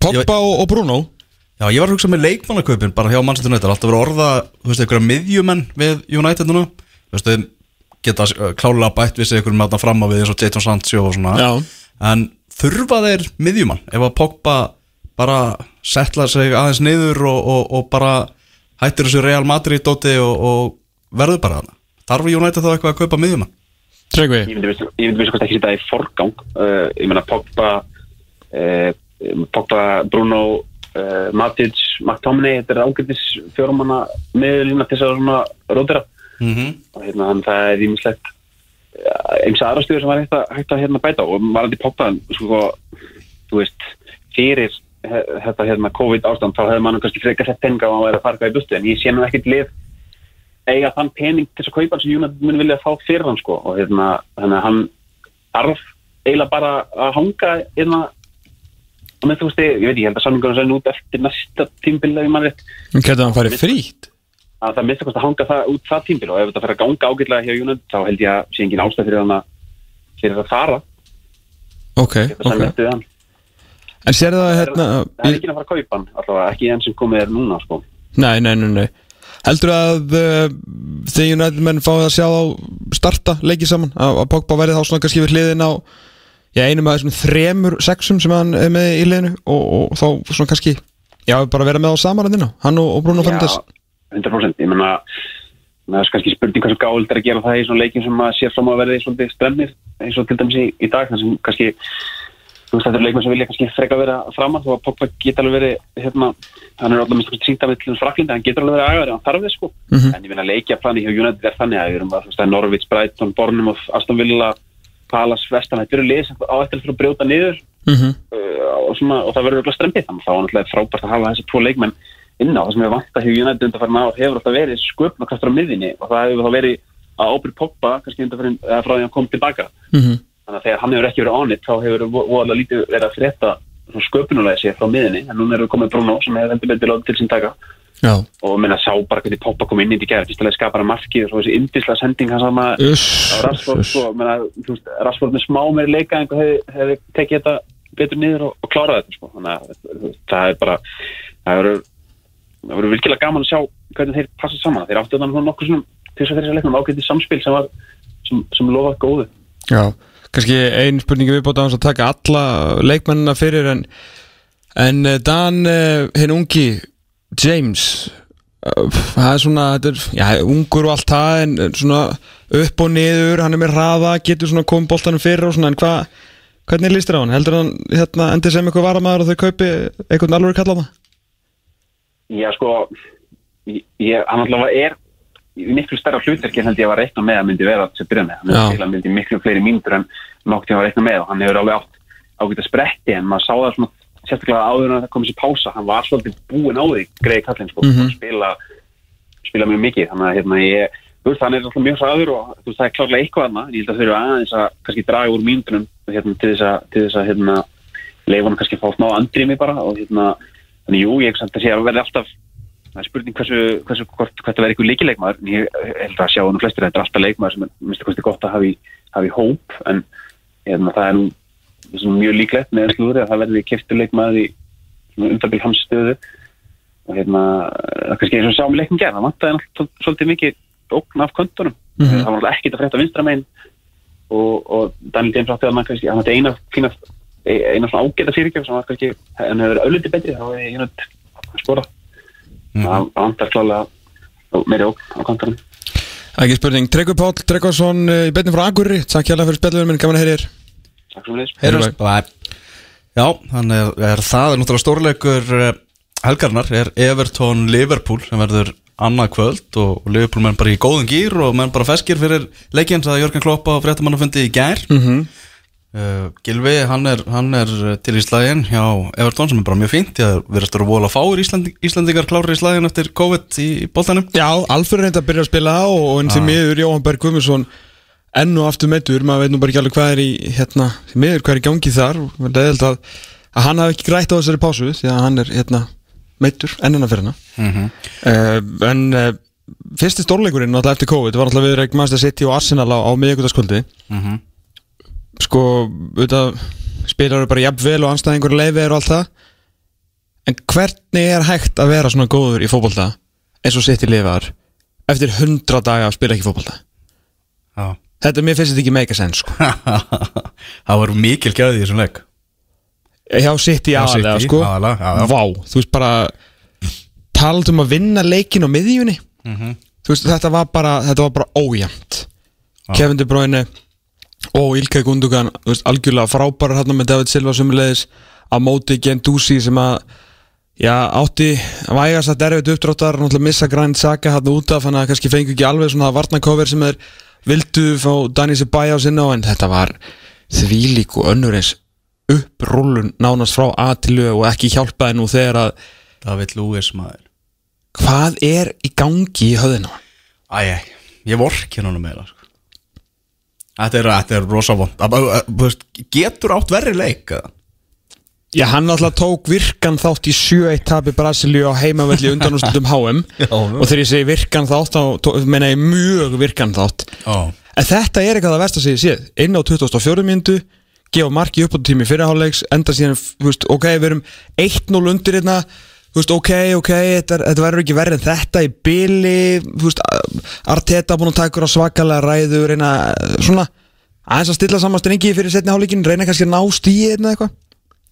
Pogba og, og Bruno Já, ég var að hugsa með leikmannakaupin bara hjá Manchester United, alltaf verið að orða þú veist, einhverja miðjumenn við United núna. Þú veist, þeir geta uh, klálega bætt við sig einhverjum með fram á við eins og Jadon Sancho og svona. Já. en þurfa þeir miðjumann? Ef að Pogba bara setla sig aðeins niður og, og, og bara hættir þessu Real Madrid dóti og, og verður bara þarna? Þarf United þá eitthvað að kaupa miðjumann? Tryggvi? Ég myndi myndi vissu hvort ekki setja það í forgang. Uh, ég meina Pogba uh, Pogba, Bruno uh, Matic, McTominay þetta er ágættis fjóramanna meðlýna til þess að svona rótira mm -hmm. og hérna þannig það er ímislegt eins aðra stöður sem var hægt að, hægt að hérna bæta. Og varandi Pogba sko, þú veist, fyrir þetta hérna COVID ástand þá hefði mann kannski frekar sett peninga á að vera að farga í bustu en ég sé nú ekkert lið eiga þann pening til þess að kaupa sem United mun vilja fá fyrir hann sko. Og hérna, að hann þarf eiginlega bara að hanga hérna með þú veist, ég veit ekki, ég held að samlingunum sæn út eftir næsta tímbil ef ég mann rétt. Getur hann farið frítt? að það mista kost að hanga það út það tímbil og ef þetta fer að ganga ágætlega hjá United þá held ég að sé engin ástæð fyrir hann að fyrir að fara. Ok, ok. En sér það hérna það er ekki að fara að kaupa hann allavega ekki enn sem komið er núna sko. Nei, nei, nei, nei. Heldur að uh, þegar United menn fáið að sjá þá starta leikið saman að, að Já, einum af þessum þremur sexum sem hann er með í liðinu og, og þá svona kannski já, bara vera með á samanræðina hann og, og Bruno Fernandes. Já, 100% ég menna það er kannski spurning hversu gáld er að gera það í svona leikin sem að sé fram að verði svolítið stremmir eins og til dæmis í, í dag þar sem kannski þú veist þetta er leikmenn sem vilja kannski freka vera framann þó að Pogba geta alveg verið hérna, hann er alltaf mest sýnt af til fraklindi hann getur alveg verið aðgæður en þarf þið sko. Mhm. en ég finna leikjaplani hjá United er þannig að við erum að þú veist það er Norwich, Brighton, Bournemouth Aston Villa, Palace, Vestan þetta eru lið sem á eftir fyrir að brjóta niður. Mm uh, og, svona, og það verður öll strempið þannig að það var frábært að hafa þessi tvo leikmenn inn á. Það sem við vant að hefur United undarfærin á hefur alltaf verið sköpnakraftur á miðinni og það hefur þá verið að ábyrg Pogba kannski undarfærin eða frá því að hann kom tilbaka. -hmm. þannig að þegar hann hefur ekki verið ánit þá hefur voðalega lítið verið að frétta sköpunulega sér frá miðinni en núna eru komið Bruno sem hefur heldur betur til sín taka Já, og minna sá bara hvernig Pogba kom inn í þetta gerð fyrstulega skapar hann markið og svo þessi yndislega sending hans sama á Rashford uss. sko, Rashford með smá meiri leika einhver hefði, hefði tekið þetta betur niður og, og klárað þetta sko. þannig að það er bara það verður virkilega gaman að sjá hvernig þeir passa saman þeir áttu þannig nokkur svona til þess að þeirra leiknum ágætið samspil sem var sem, sem lofa góðu Já, kannski ein spurningi viðbóta hans að taka alla leikmennina fyrir en, en eh, Dan uh, hinn ungi James uh, það er svona, þetta er, já, ungur og allt það en svona upp og niður hann er með hraða, getur svona komið boltanum fyrir og svona, en hvað hvernig líst þér á hann? Heldur hann hérna, endur sem eitthvað varamæður og þau kaupi eitthvað alveg kalla á það? Já sko ég, ég- hann allavega er miklu stærra hlutverki en held ég að var reikna með að myndi vera að byrja með, hann Já. er myndi miklu fleiri mínútur en nokk til að reikna með og hann hefur alveg átt ágætt að spretti en maður sá það svona sérstaklega áður en að það kom þessi pása hann var svolítið búinn á því greið kallinn sko, Mhm. að spila spila mjög mikið þannig að hérna ég veist, hann er alltaf mjög hraður og veist, það er klárlega eitthvað þarna en ég held að þau eru aðeins að kannski draga úr mínútunum hérna, til þess að, til þess að hérna, leifa hann kannski að fá smá andrými bara og hérna, þannig jú, ég samt að sé að verði alltaf það er spurning hversu, hversu hvort, hvort það verði einhver leikileikmaður en ég held að sjá hann flestir að þetta er alltaf leikmaður sem er minnst kosti gott að hafa í, hafa í hóp en hérna, það er nú mjög líklegt með slúri að það verði keftur leikmaður í umdabil hans stöðu. Og hérna, það er kannski eins og sá með leiknum gerð, það vantaði svolítið mikið ógn af köntunum Mhm. það var náttúrulega ekkit að frétta vinstra megin. Og, og Daniel James átti að hann kannski, hann átti eina fína eina svona ágæta fyrirgjöf sem var kannski, en hefur verið auðvitað betri þá hefði ég nátt að skora. Það vantar klálega meiri ógn á köntunum Ekki spurning, Tryggvi Páll Tryggvason uh, í beinni frá Akurri, takk hjá fyrir að Takk. svo með Heyrjumst Já, þannig er, er það er náttúrulega stórleikur uh, helgarnar er Everton Liverpool sem verður annað kvöld og, og Liverpool menn bara í góðum gýr og menn bara feskir fyrir leikinn sagði Jörgen Klopp á fréttamannafundi í gær. Mm Mhm. Gilvi, hann er, hann er til í slægin hjá Everton sem er bara mjög fínt því að verðast að vola fáir Íslandi, Íslandingar klárir í slægin eftir COVID í, í boltanum. Já, Alfred reyndi að byrja að spila og, og en því miður Jóhann Berg Guðmundsson enn og aftur meittur, maður veit nú bara ekki alveg hvað er í hérna, því miður hvað er í gangi þar. Og það er að, að hann hafi ekki grætt á þessari pásu því að hann er hérna meittur ennina fyrir hana. Mhm. uh, en uh, fyrsti stórleikurinn náttúrulega eftir COVID var náttúrulega við reikum Master City og Arsenal á, á miðjögutaskvöldi Mhm. sko, auðvitað spilar bara jafn vel og anstæðingur leifir og allt það. En hvernig er hægt að vera svona góður í fótbolta eins og City lifar eftir hundra daga að spila ekki fótbolta? Já þetta mér finnst þetta ekki make a sense sko. Það var mikil gæði í þessum leik. Hjá City Hjá aðalega City, sko. já, já. vá, þú veist bara talað um að vinna leikin á miðjunni. Þú veist þetta var bara þetta var bara ójæmt Kevin De Bruyne og Ilkay Gundogan þú veist, algjörlega frábærar hérna með David Silva sumulegis á móti Gendouzi sem að já, átti vægast að derfið uppdráttar náttúrulega missa Granit Saka hann út af þannig að kannski fengu ekki alveg svona varnakover sem er vildu fá Dani Sebaya á sinna en þetta var þvílík og önnur eins upprúlun nánast frá A til Ö og ekki hjálpaði nú þegar að David Lewis maður hvað er í gangi í höfðinu Æ, æ, ég vorki hann meira sko. Þetta er, er rosa vond Að- að- að- þú veist, Getur átt verri leik eða? Já, hann alltaf tók virkan þátt í 7-1 tapi Brasilíu á heimavelli undanúrslutum HM Já, og þegar ég segi virkan þátt þá meina ég mjög virkan þátt. Já. En þetta er eitthvað að versta sig séð inn á 24 mínútu gefa marki upp á tími fyrirháleiks enda síðan, veist, ok, við erum 1-0 undir hérna veist, ok, ok, þetta, þetta verður ekki verið en þetta í byli, veist Arteta búin að taka ykkur á svakalega ræðu reyna, svona aðeins að stilla saman strengi fyrir setni hálfleikin reyna kannski að ná stíði eða eitthvað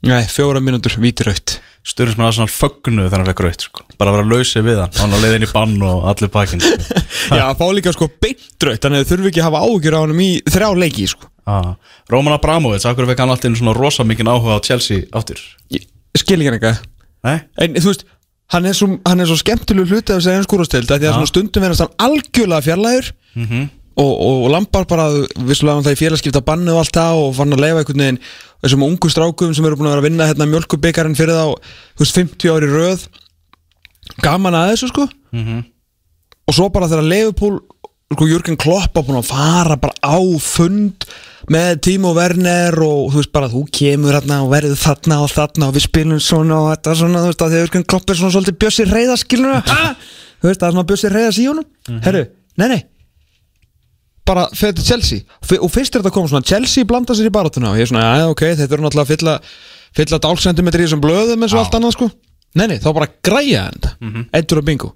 Nei, fjóra mínútur, vítiraukt Sturrismenn var svona fögnu þegar hann fekk raut sko. bara að vera lausið við hann hann á leiðin í bann og allir pakkin sko. Já, fá líka sko beintraut þannig að þurfi ekki að hafa ágjur á hann í þrjá leiki sko. ah. Róman Abramovic, akkur fekk hann alltaf svona rosa mikið áhuga á Chelsea áttur skil ekki hann eitthvað? En þú veist, hann er svo, hann er svo skemmtilegu hluti af einskúrastild að því að svona stundum verðast hann algjörlega fjarlægur og, og, og lampar bara vissulega hann það í félagskipta bannu og allt það og fann að leifa einhvern veginn þessum ungu strákum sem eru búin að vera að vinna hérna mjölkubikarin fyrir þá, þú veist, 50 ári röð. Gaman að þessu sko. Og svo bara þegar Leifupúl sko Jürgen Klopp var búin að fara bara á fund með Timo Werner og þú veist bara þú kemur hérna og verður þarna og þarna og við spilum svona og þetta svona þú veist að því að Jürgen Klopp er svona svolítið bjössi reyða skilur þú veist það er svona bjössi reyða síjónum herru, nei nei bara fyrir til Chelsea. F og fyrst er þetta koma svona Chelsea blanda sér í barátuna og ég er svona, já ok, þetta eru náttúrulega fylla fylla dálsentimetri í þessum blöðum eins og allt annað sko. Nei nei, þá bara græja þetta. Mm -hmm. eddur og bingo.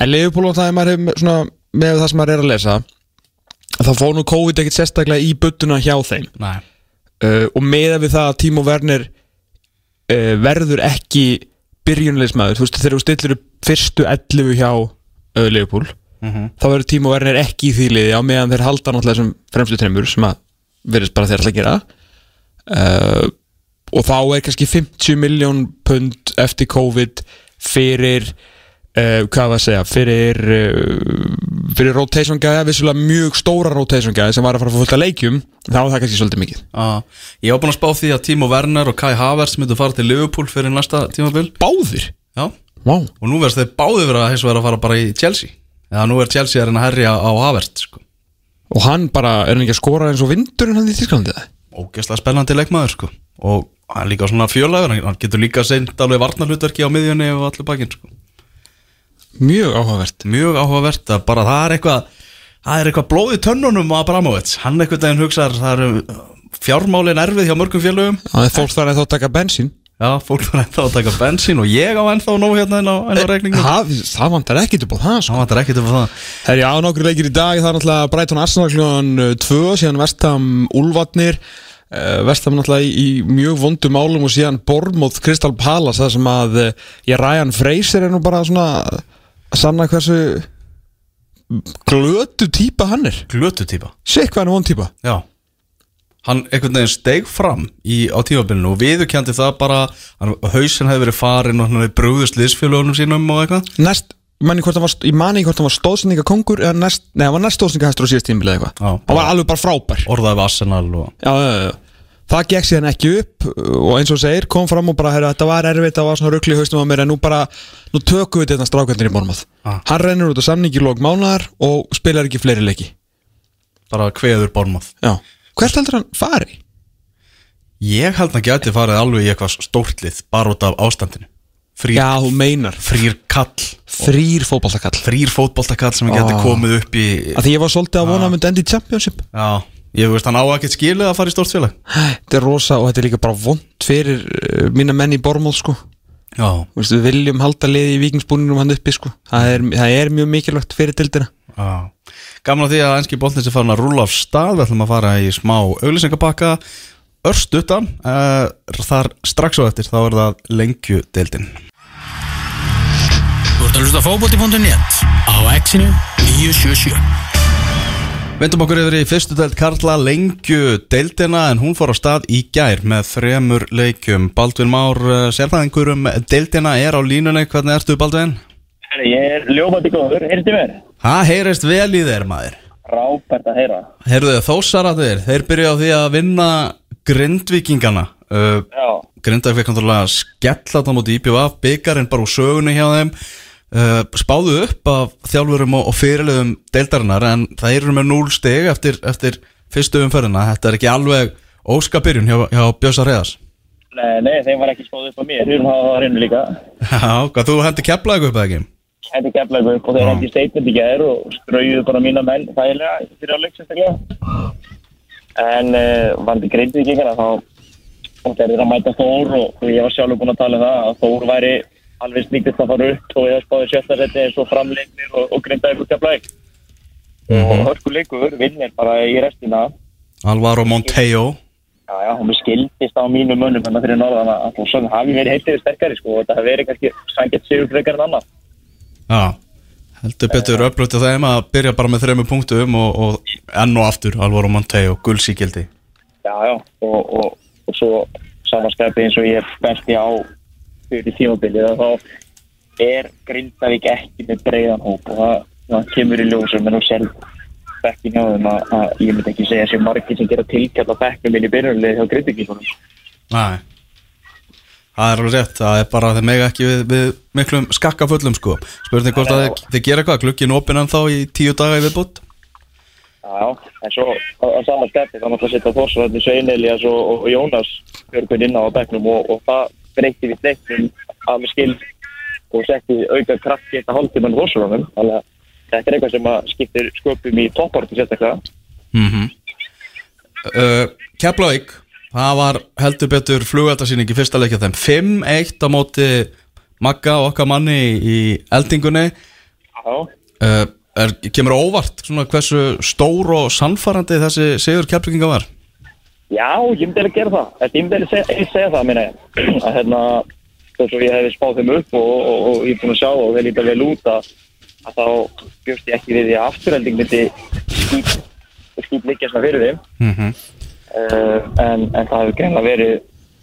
En Liverpool og það er maður hefur svona með það sem maður er að lesa þá fór nú COVID ekkert sérstaklega í buttuna hjá þeim. Uh, og meða við það að Timo Werner uh, verður ekki byrjunleismæður, þú veist þegar þú stillir upp fyrstu 11 hjá uh, Liverpool þá verður Timo Werner ekki í því liði á meðan þeir halda náttúrulega þessum fremstu tremur sem að verðist bara þeir alltaf að gera uh, og þá er kannski 50 miljón pund eftir COVID fyrir uh, hvað var að segja fyrir, uh, fyrir rotation gæða vissulega mjög stóra rotation gæða sem var að fara að að leikjum þá er það kannski svolítið mikið ah. Ég var búin að spá því að Timo Werner og Kai Havertz myndu fara til Liverpool fyrir næsta tímabil Báðir? Já Wow. Og nú verðast þeir báði vera að að fara bara í Chelsea Eða nú er Chelsea að reyna að herja á Havertz sko. og hann bara, er hann ekki að skora eins og vindurinn hann í Þísklandi það? Ógeðslega spennandi leikmaður sko. Og hann er líka svona fjölagur Hann getur líka seint alveg varnarhlutverki á miðjunni og allir bakinn sko. Mjög áhugavert Mjög áhugavert að bara það er eitthvað Það er eitthvað blóð í tönnunum á Abramovits Hann einhvern veginn hugsaðar Það eru fjármálin erfið hjá mörgum félögum Það er fólk þar að þá taka bensín Já, fólk var ennþá að taka bensín og ég á ennþá nóg hérna inn á, inn á reikningum Það, það vantar ekkit upp á það sko. Það vantar ekkert upp á það. Herri, á nokkru leikir í dag, það er náttúrulega Brighton Arsenal kljóðan 2, síðan Vestham Úlvatnir uh, Vestham náttúrulega í, í mjög vondu málum og síðan Bournemouth Crystal Palace það sem að ég Ryan Fraser er nú bara svona að sanna hversu glötu típa hann er. Glötu típa? Sikk hvað hann er von típa? Já Hann einhvern veginn steig fram í, á tímabilinu og viðurkendi það bara hann, Hauðsinn hefði verið farin og hann hefði brúðist liðsfélagunum sínum og eitthvað. Næst, manni hvort hann var, ég mani hvort hann var stóðsendinga kongur eða næst, nei, hann var næst stóðsendinga hæstur á síðast Já, eitthvað. Hann var alveg bara frábær. Orðaði við Arsenal og Já, já, já. Það gekk síðan ekki upp og eins og segir, kom fram og bara heyrðu, þetta var erfitt, það var svona ruggli haustum á mér en nú bara, nú tökum við þetta strákvöndin í Bormað Ah. Hann rennur út á samningi lók mánaðar og spilar ekki fleiri leiki. Bara kveður Bormað Já, hvert heldur hann fari? Ég held að hann gæti farið alveg í eitthvað stórtlið bara út af ástandinu. Frýr, Já, þú meinar, frýr kall. Þrýr fótballtakall Frýr fótboltakall sem gæti Ah. komið upp í Að því ég var svolítið að vona að myndi endi í Championship. Já, ég veist hann á ekkert skilið að fara í stórt félag. Þetta er rosa og þetta er líka bara vond fyrir uh, mína menn í Bormað sko. Já, Þú veist, Við viljum halda liði í vikingsbúninum hann uppi sko. Það er, það er mjög mikilvægt fyrir dildina já Gaman að því að enski boltin sem farin að rúla af stað. Við ætlum að fara í smá auglýsingabakka Örstuttan uh, Þar strax á eftir þá er það lengjudeildin. Þú ert að hlusta á fótbolti.net á exinu 977 Vendum okkur yfir í fyrstu deild Karla lengju deildina en hún fór á stað í gær með þremur leikjum. Baldvin Már, uh, sérfæðingur um deildina er á línunni, hvernig ertu Baldvin? Ég er ljómandi góður, heyrstu mér? Það heyrist vel í þér maður. Rábært að heyra. Heyrðu þósaratir, þeir byrja á því að vinna grindvikingana uh, Já, Grindavík fekk náttúrulega skella þetta mútið IPVF, byggarinn bara úr sögunni hjá þeim. Uh, spáðu upp af þjálfurum og, fyrirliðum deildarinnar en það eru með 0 stig eftir, eftir fyrstu umferðina, þetta er ekki alveg óskapyrjun hjá, hjá Bjösa Reyðars nei, nei, þeim var ekki spáð upp á mér, erum hafa það á hreinu líka. Já, hvað þú hendi keflaði upp eða ekki? Keflaði upp og þeir hendi statement í gæður og strauðu bara mína menn þægilega fyrir að leik sérstaklega. En uh, vandi greintið ekki hérna þá og þeir eru að mæta Þór og, og ég var sjálfur búinn að tala um það að Þór væri alveg sníkist að fara upp og ég hef spáðið sjötta seti eins og framleiknir og, og grindaði upp keflaði og hörku leikur vinnir bara í restina. Alvaro Monteo Já, já, hún skildist á mínu mönnum þannig fyrir norðan að svo hafi verið heitið sterkari sko og þetta hafi verið kannski sangett sigur frekar en annað. Já, heldur betur upplötu þeim að byrja bara með þrejum punktum og, og enn og aftur Alvaro Monteo, gulsíkildi Já, já, og, og, og svo samanskapið eins og ég besti á fyrir tímabilið að þá er Grindavík ekki með breiðan hóp. Og það, það kemur í ljósum en þú sér bekkin hjá þeim að, að ég myndi ekki segja sér margir sem gera tilkall á bekknum minn í byrjunlega hjá Grindavík Nei Það er alveg rétt, það er bara þeir mega ekki við, við miklum skakkafullum sko. Spurning hvort að þið, þið gera eitthvað, glukkin opinn en þá í tíu daga í viðbútt Já, en svo á, á sama stefni þá náttúrulega setja Þórsvöldin Svein Elias og, og, Jónas Björgvin inn á bekknum og, og það breytti við leiknum að með skil og setti auka kraft geta hálftíman Þórsvöldin þannig að þetta er eitthvað sem að skiptir sköpum í toppartu sérstaklega. Mm -hmm. uh, Keflavík, það var heldur betur flugveldarsýning í fyrsta leikja þeim. 5-1 á móti Magga og okkar manni í eldingunni. Uh, er, Kemur óvart svona hversu stór og sannfarandi þessi sigur Keflavíkinga var? Já, ég myndi alveg gera það. Ég myndi alveg segja, segja það minna að hérna, þó svo ég hefði spáð þeim upp og, og, og ég er búin að sjá og þeir líta vel út að, að þá bjóst ég ekki við því að afturhelding myndi skýt, skýt líka svona fyrir þeim. Mm -hmm. Uh, en, en það hefur greinlega verið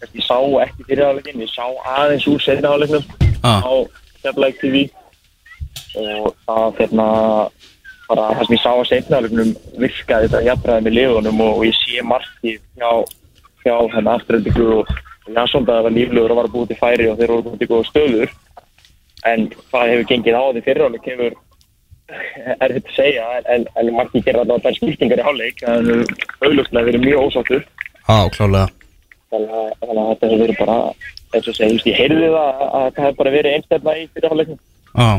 ég sá ekki fyrir áleikin ég sá aðeins úr setna áleiknum Ah. á Keflæk TV og það hérna bara það sem ég sá á setna áleiknum virkaði þetta jafnræði með liðunum og, ég sé marki hjá, hjá hérna afturhendingu og Jansson það var líflegur og var búið til færi og þeir voru búið til góða stöður en hvað hefur gengið á því fyrir áleik hefur er þetta að segja en, en, marki gerði alltaf þær skiptingar í hálfleik en auðvitað verið mjög ósáttur. Á, klálega þannig að, þetta hefur verið bara eins og segist, ég heyrði það að, að það hefur bara verið einstefna í fyrirháleiknum Á,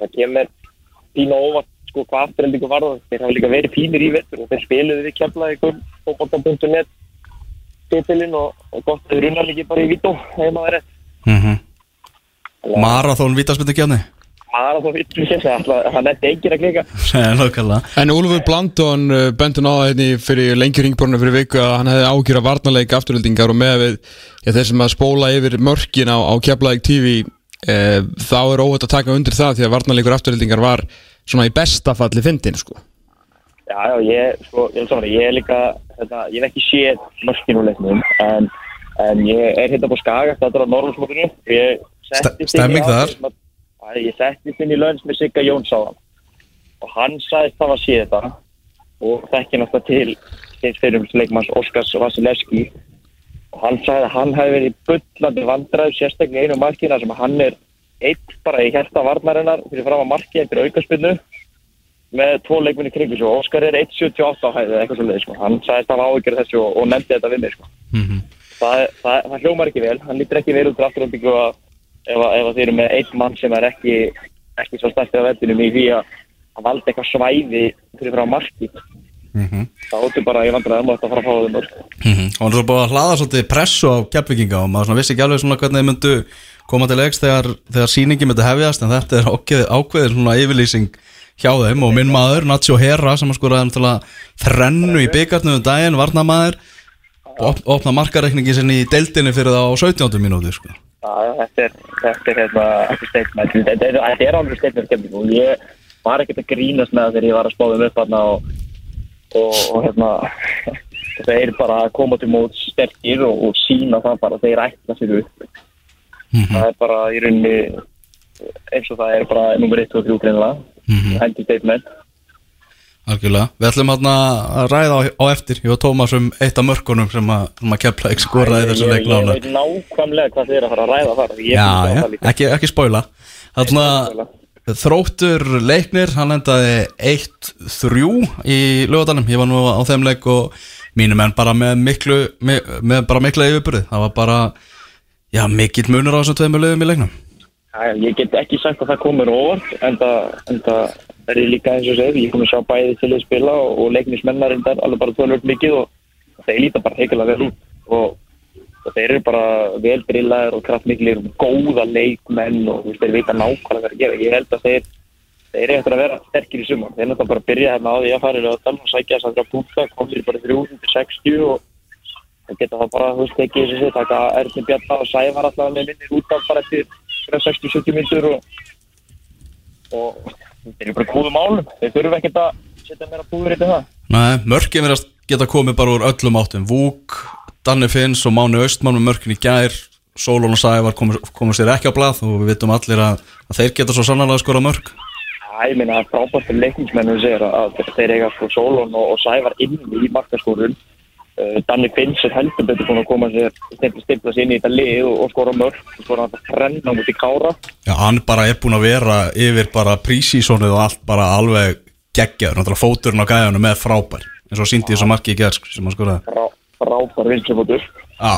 það kemur pínu á óvart sko hvað afturhendingu var það. Þeir hafa líka verið fínir í vettur og þeir spiluðu við kemlaði ykkur fókbalta.net titilinn og, og gott að þeir runna líki bara í vító hefur maður rétt að þá vittum sér það netti engin að klika En Úlfur Blandón bentur á það hérna fyrir lengjur ringborinu fyrir viku að hann hefði ágjur að varnarleik afturöldingar og með við ja, þeir sem að spóla yfir mörkin á, á Keflavík TV eh, þá er óhætt að taka undir það því að varnarleikur afturöldingar var svona í besta falli fyndin sko. Já, já, ég, sko, ég, er ég er líka, þetta, ég hef ekki séð mörkinu leiknum, en, en ég er hérna på Skaga, þetta er á í stemming þar. Já, Ég settist inn í lönns með Sigga Jóns á hann. Og hann sagðist það að sé þetta og þekki náttúrulega til til fyrir leikmanns Óskars Vasilevski. Og hann sagði að hann hefði verið bullandi vandræð sérstaklega einu markina sem hann er eitt bara í hérta varnarinnar fyrir fram að marki eftir aukaspinnu með tvo leikminni kringu svo Óskar er 1.78 á hæði eða eitthvað svolítið sko. hann sagðist að áhyggjur af þessu og, og nefndi þetta við mig sko. það, það, það hljómar ekki vel. Hann lítur ekki vel út að ef, að- ef að þeir eru með einn mann sem er ekki ekki svo stærkið á veldinum í því að að valda eitthvað svæði fyrir frá marki þá áttu bara ég vandræðum að þetta fara að fá þeim mörg Mhm. Og hann er svo búið að hlaða svolítið pressu á keflinginga og maður vissi ekki alveg svona hvernig þeir myndu koma til leiks þegar, þegar síningi myndi hefjast en þetta er ákveð, ákveðin svona yfirlýsing hjá þeim og minn maður Nacho Herra sem að náttúrulega þrennu í byggarnu um daginn, varnamaður op, opna markareikningi sinni í deildinni fyrir það á 17. mínúti sko. Þetta er, þetta er hérna, þetta er alveg kemning og ég var ekkert að grínast með það þegar ég var að spáðum upp hérna og, og, og hérna, þetta er bara að koma til mót sterkir og, og sína það bara þeir ætla sér upp. Það er bara í rauninni eins og það er bara nummer 1 og 3 greinlega, mm -hmm. hendi statement. Algjörlega, við ætlum að ræða á, á eftir. Ég og Tómas um eitt af mörkunum sem að, að kepla ekki skoraði þessu Ég- leik Ég veit nákvæmlega hvað þið er að fara að ræða þar. Ég Já, já, ekki, ekki spóila Þarna spoila. þróttur leiknir, hann endaði 1-3 í lögadalum Ég var nú á þeim leik og mínum menn bara með miklu með, með bara mikla yfirbyrði Það var bara, já, mikill munur á þessum tveimur lögum í leiknum. Æ, ég get ekki sagt að það komur óvart en það, það er líka eins og segir, ég kom að sjá bæði til að spila og, og leiknismennar er alveg bara tölvöld mikið og þeir líta bara heikala vel út. Og, og þeir eru bara vel brillaðir og kraftmiklir og góða leikmenn og þeir vita nákvæmlega hvað að gera. Ég held að þeir þeir eru eftir að vera sterkir í sumar. Þeir náttúrulega bara byrja hérna á því að fara í lögadal og sækja þess að það punta, kom sér bara 360 og það geta það bara, þú veist, þessu sér taka Erni Bjarnar og Sævar alltaf með minnir út af bara eftir 60-70 myndur og, og þeir eru bara góðum málum. Þeir þurfum ekkert að setja meira búður í þetta. Nei, mörkin verðast geta komið bara úr öllum áttum. Vúk, Danni Finns og Máni Östmann með mörkin í gær. Sólón og Sævar komur, sér ekki á blað og við vitum allir að, að þeir geta svo sannlega að skora mörk. Já, ég meina að frábært fyrir leiknismennu að þeir eiga Sólón og, Sævar inn í markaskórun Danni Finns er heldur betur búin að koma sér stefna sér inn í þetta lið og, skora mörk. Og skora þetta trenna mútið kára. Já, hann bara er búin að vera yfir bara prísísónið og allt bara alveg geggjaður, náttúrulega fóturinn á gæðunum með frábær, eins og síndi þessu marki í gerð sko, sem hann skoraði. Frá, frábær vinstlefótur Já,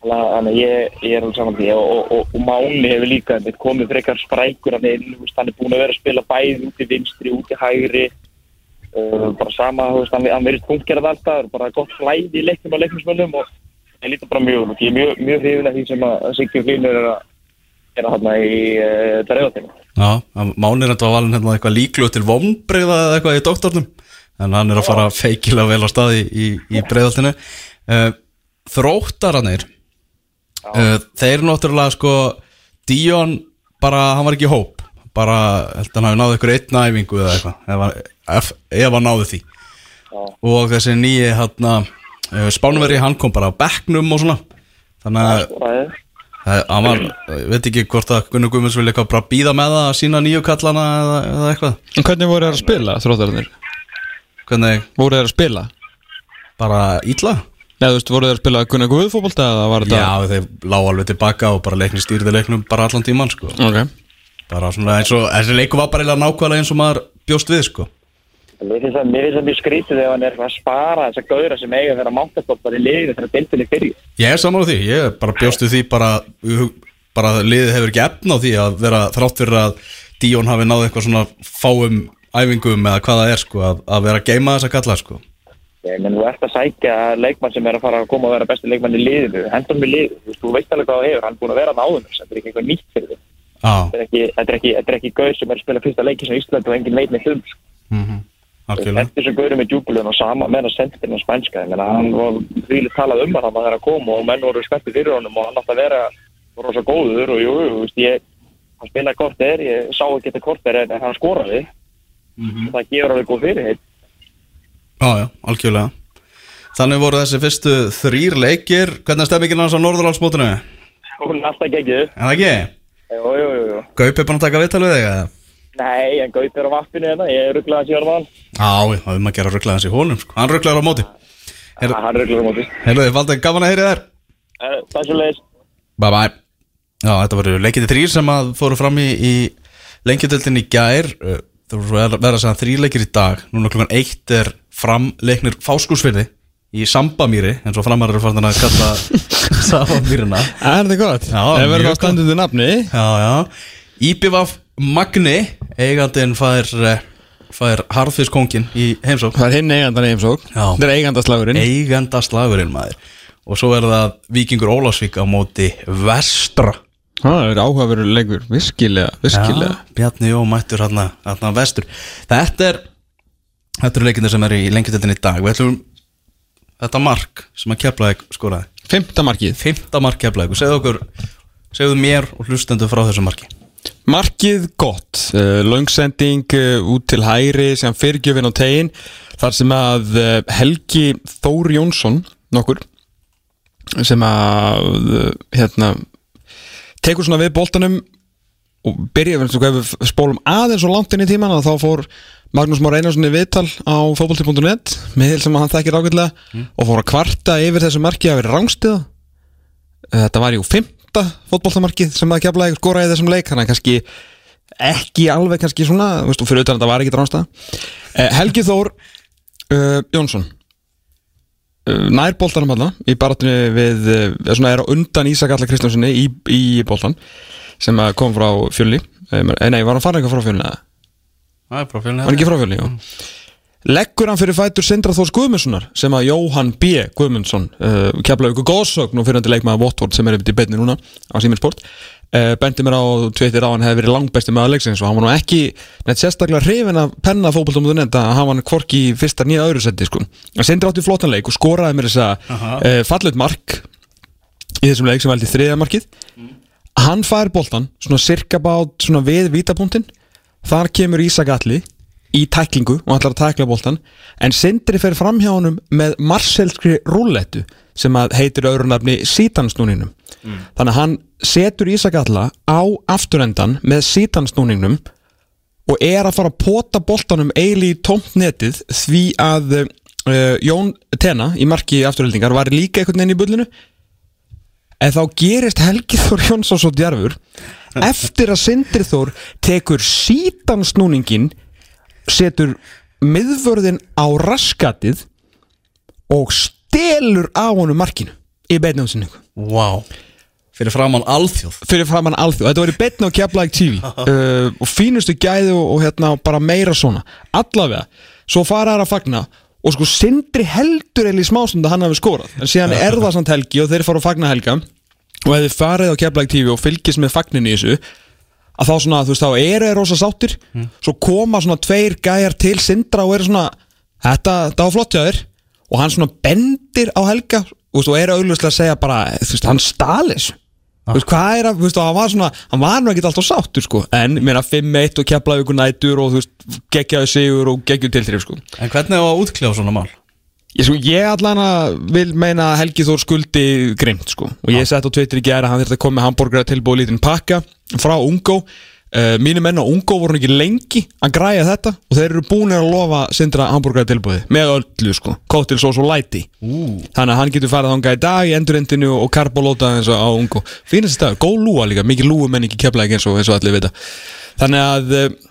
Þannig að ég, ég er alveg saman því. Og, og, og, og Máni hefur líka komið frekar sprækur að hann er búin að vera að spila bæði út í vinstri, út í hægri uh, bara sama, þú veist, hann, verið punktgerð alltaf, bara gott flæði í leiknum og leiknumsmönnum og ég líta bara mjög og ég er mjög, mjög hrifin af því sem að Sigur Flynur er að gera hann í uh, dreifatinu. já, Mánir þetta var valin hérna eitthvað líkluð til vombriða eða eitthvað í doktornum en hann er að fara feikilega vel á staði í, í, í breiðaltinu uh, Þróttaranir uh, þeir náttúrulega sko Díon bara, hann var ekki hóp bara, held að hann hafi náðu ykkur einn æfingu eða eitthvað, hann- ef, ef hann náðu því og þessi nýji hérna uh, Spánveri, hann kom bara á bekknum og svona þannig að hann var, veit ekki hvort að Gunnar Guðmunds vilja eitthvað bara býða með það að sína nýju kallana eða, eða eitthvað En hvernig voru þeir að spila, þróttararnir? Hvernig, Voru þeir að spila? bara ítla? Nei, þú veist, voru þeir að spila Gunnar Guðfóbolta eða var þetta Já, þeir lág alveg tilbaka og bara leikni stýrði leiknum bara allan tíman sko. Ok bara svona eins og, þessi leiku var bara nákvæmlega eins og maður bjóst við sko. Mér finnst það mér finnst það mjög skrítið ef hann er að spara þessa gauðra sem eiga að vera mántastoppar í liðinu þegar deildinni fyrir. Ég er saman á því, ég er bara bjóst við því bara, bara liðið hefur ekki efn á því að vera þrátt fyrir að Díón hafi náð eitthvað svona fáum æfingum eða hvað það er sko, að, að vera að geima þessa kalla sko. Ég menn, þú ert að sækja leikmann sem er að fara að koma að vera besti leikmann í liðinu, hendur við liðinu, þú veist, alveg hvað það hefur, hann er búin að vera það áður, þetta er ekki eitthvað nýtt fyrir. Já, Þetta er ekki, ekki, ekki gauð sem er að spila fyrsta leiki sem Ísland og engin veit með þum. algjörlega Þetta er sem gauður með djúbulun og sama með að sendirinn á spænska, menna, hann var rílið talað um hann að það er að koma og menn voru spenntið fyrir honum og hann átti að vera rosa góður og jú, ég, hann spilaði korter, ég sá ekki þetta korter en hann skoraði, það gefur alveg góð fyrirheit. Já, já, algjörlega Þannig voru þessi fyrstu þrýr leikir Hvernig er stemmingin hans á Norðurálsmótinu? Er Hún er alltaf ekki? Jú, jú, jú, jú. Gaup er búin að taka viðtal við þig eða? Nei, en Gaup er á vappinu hérna, ég er rugglaðan síðan mann. Já, það er um að gera rugglaðans í honum sko. Hann rugglaður á móti Heyrðu- Hann rugglaðan á móti. Þið, Valdi, gaman að heyri þér Eh, Takk svo leiðis. Bye bye Já, þetta voru leikiti þrýr sem að fóru fram í, í lengjadöldin í gær Það voru verið að segja þrýr leikir í dag Núna klukkan eitt er fram leiknir fáskúsfyrði í Sambamýri eins og framar eru farin að kalla Sambamýrina Er þetta gott? Mjög verður þá standundu nafni Já, já Íbjöfaf Magni eigandinn fær eh, fær harðfiskongin í heimsók Það er hinn eigandan í heimsók. Það er eigandaslagurinn. Eigandaslagurinn maður. Og svo er það Víkingur Ólafsvík á móti Vestra. Það er áhugaverður leikur, virkilega, virkilega. Já, Bjarni Jó mættur hérna, hérna vestur. Þetta er Þetta eru leikindir sem eru í lengjadöldin í dag. Við ætlum Þetta mark sem að Keflavík skoraði. Fymta markið. Fymta mark Keflavík og segðu okkur Segðu mér og hlustendur frá þessu marki Markið gott, uh, langsending uh, út til hæri sem fyrirgjöfin á tegin þar sem að uh, Helgi Þór Jónsson nokkur sem að hérna tekur svona við boltanum og byrja, við spólum aðeins og langt inn í tíman að þá fór Magnús Már Einarsson í viðtal á fótbolti.net miðil sem hann þekkir ágætlega og fór að kvarta yfir þessu marki að vera rángstiða þetta var jú fymta fótboltamarkið sem að kefla eitthvað skora í þessum leik þannig að kannski ekki alveg kannski svona veist, fyrir utan að þetta var ekki rángstiða uh, Helgi Þór uh, Jónsson uh, nær boltanum hann í baratunni við uh, svona er á undan Ísak Alla Kristjánssoni í, í boltan sem kom frá fjölni. Nei, var hann farin eitthvað frá fjölni? Það er profilin Var hann ekki frá fjölni, jú Leggur hann fyrir fætur Sindra Þórs Guðmundssonar sem að Jóhann B. Guðmundsson uh, keflaði ykkur góðsögn og fyrir hann til leikmaða Votvort sem er upp í beinni núna á Siminsport uh, bendi mér á tveitir á hann hefði verið langbesti með leiksins og hann var nú ekki neitt sérstaklega hrifin að penna fótboltum að hann var hvorki í fyrsta nýja öðru seti sko. en Sindri átti flottan leik og skoraði mér þess að uh, fallet mark í þessum leik sem veldi þriða markið hann fær boltan svona í tæklingu og ætlar að tækla boltan en Sindri fer fram hjá honum með marselskri rúllettu sem heitir öðrunafni sítansnúninum þannig að hann setur Ísak Alla á afturendan með sítansnúningnum og er að fara að pota boltanum eili í tómt netið því að uh, Jón Tena í marki afturheldingar var líka einhvern veginn í bullinu. En þá gerist Helgi Þór Jónsson svo djarfur eftir að Sindri Þór tekur sítansnúningin setur miðvörðin á raskatið og stelur á honum markinu í beinnámsinningu Vá. Fyrir framann alþjóð. Fyrir framann alþjóð, þetta var í betna á Keflæk TV uh, og fínustu gæði og, og hérna bara meira svona. Allavega, svo fara þær að fagna og sko Sindri heldur eða í smásund að hann hafi skorað, en síðan er það samt helgi og þeir fara að fagna helga. Og ef þið farið á Keflæk TV og fylgist með fagninni í þessu að þá svona, þú veist, þá eru þeir rosa sáttir. Svo koma svona tveir gæjar til Sindra og eru svona þetta, þetta var flott hjá þér. Og hann svona bendir á helga og þú eru auðvitað að segja bara, þú veist, hann stalis Þú veist, hvað er að, þú veist, og hann var svona hann var nú ekkert alltaf sáttur, sko. En, mér að 5-1 og keflaði ykkur nætur og þú veist, geggjaði sigur og geggjuð tilþrif, sko. En hvernig að útkljá svona mál? Ég, sko, ég allan að vil meina að Helgi Þór skuldi grimt, sko. Og ég sett á Twitter í gæra að hann þurfti að koma með hambúrgara tilbúið lítinn pakka frá Ungó uh, mínu menn á Ungó voru ekki lengi að græja þetta og þeir eru búin að lofa sindra hambúrgara tilbúið með öllu, sko, kóttil svo svo læti Ú, Þannig að hann getur farið þangað í dag í endurindinu og karbolóta eins og á ungu Fínast stað, góð lúa líka, mikið lúu menn ekki keflaði eins og, eins og allir vita. Þannig að, eh,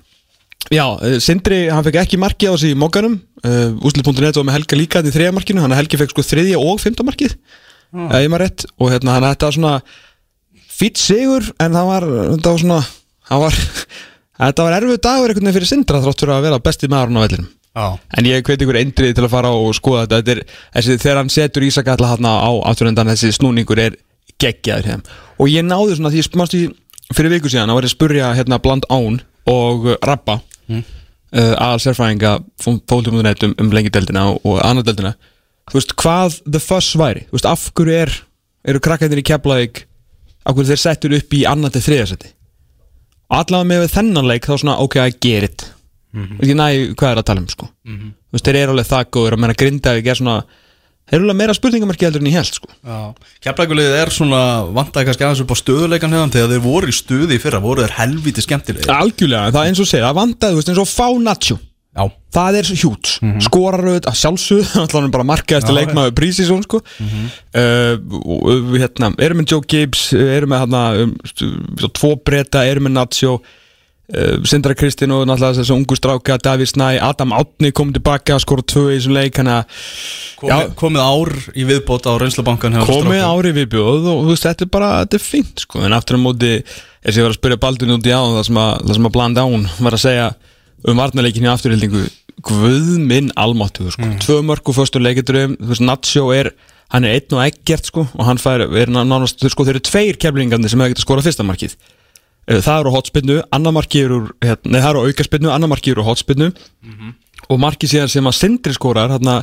já, eh, Sindri, hann fekk ekki marki á í mókanum uh, Úsli.net var með Helga líka til þriða markinu. Að Helgi fekk sko þriðja og fymta markið Ah. Eða ég maður rétt. Og hérna, hann þetta var svona fýtt sigur En það var, þetta var svona Það var, þetta var erfið dagur einhvern veginn fyrir Sindra Þrátt fyrir að vera besti maðurinn á vellinum. Já. En ég hveit ykkur eindrið til að fara og skoða þetta, þetta er, þessi, Þegar hann setur Ísak alla hann á afturöndan Þessi snúningur er geggjaður hérna. Og ég náði svona því í Fyrir viku síðan ég og mm. uh, Aðal sérfræðinga Fóltumundunett um, um lengi deildina og, og annar deildina. Þú veist hvað the fuss væri? Þú veist af hverju er Eru krakkarnir í Keflavík Af hverju þeir settur upp í annar til þriðasetti Allavega með þennan leik þá svona ok, I get it. Mm -hmm. Næ, hvað er að tala um sko? Þú veist, þeir eru alveg það góður að menna Grindavík er svona Þeir eru alveg meira spurningamarki heldur en ég held sko. Keflækulegið er svona vantaði kannski aðeins upp á stöðuleikan hefðan þegar þeir voru í stuði í fyrra voru þeir helviti skemmtilegir. Algjörlega, það er eins og segja, það veist, eins og fá Nacho. Já, Það er hjút, mm -hmm. skorar auðvitað að sjálfsögðu, alltaf hann bara markaðist leikmaður prísísón sko. Uh, og við hérna, erum með Joe Gibbs erum með hérna um, tvo breyta, erum Nacho. uh, Sindra Kristinn og náttúrulega þessu ungu stráka Davíð Snæ, Adam Átni kom tilbaka skora tvö í þessum leik hann að komið, komið ár í viðbót á reynslubankan hjá komið strákum. ári viðbjóð og þú veist, þetta er bara, þetta er fínt sko, en aftur á móti, þess að ég var að spyrja Baldun út í á það sem að, að blanda án var að segja um varnarleikin í afturhildingu Guð minn almáttu sko. tvö mörg og förstur leikiturum Nacho er, hann er einn og ekkert sko, og hann fær, er nánast, sko, þeir eru tveir keflingandi sem hefur getað skora fyrsta markið Eh, það eru hotspinnu, annar markið eru hérna, nei, það eru á aukaspinnu, annar markið eru hotspinnu. Og markið síðan sem að Sindri skorar hérna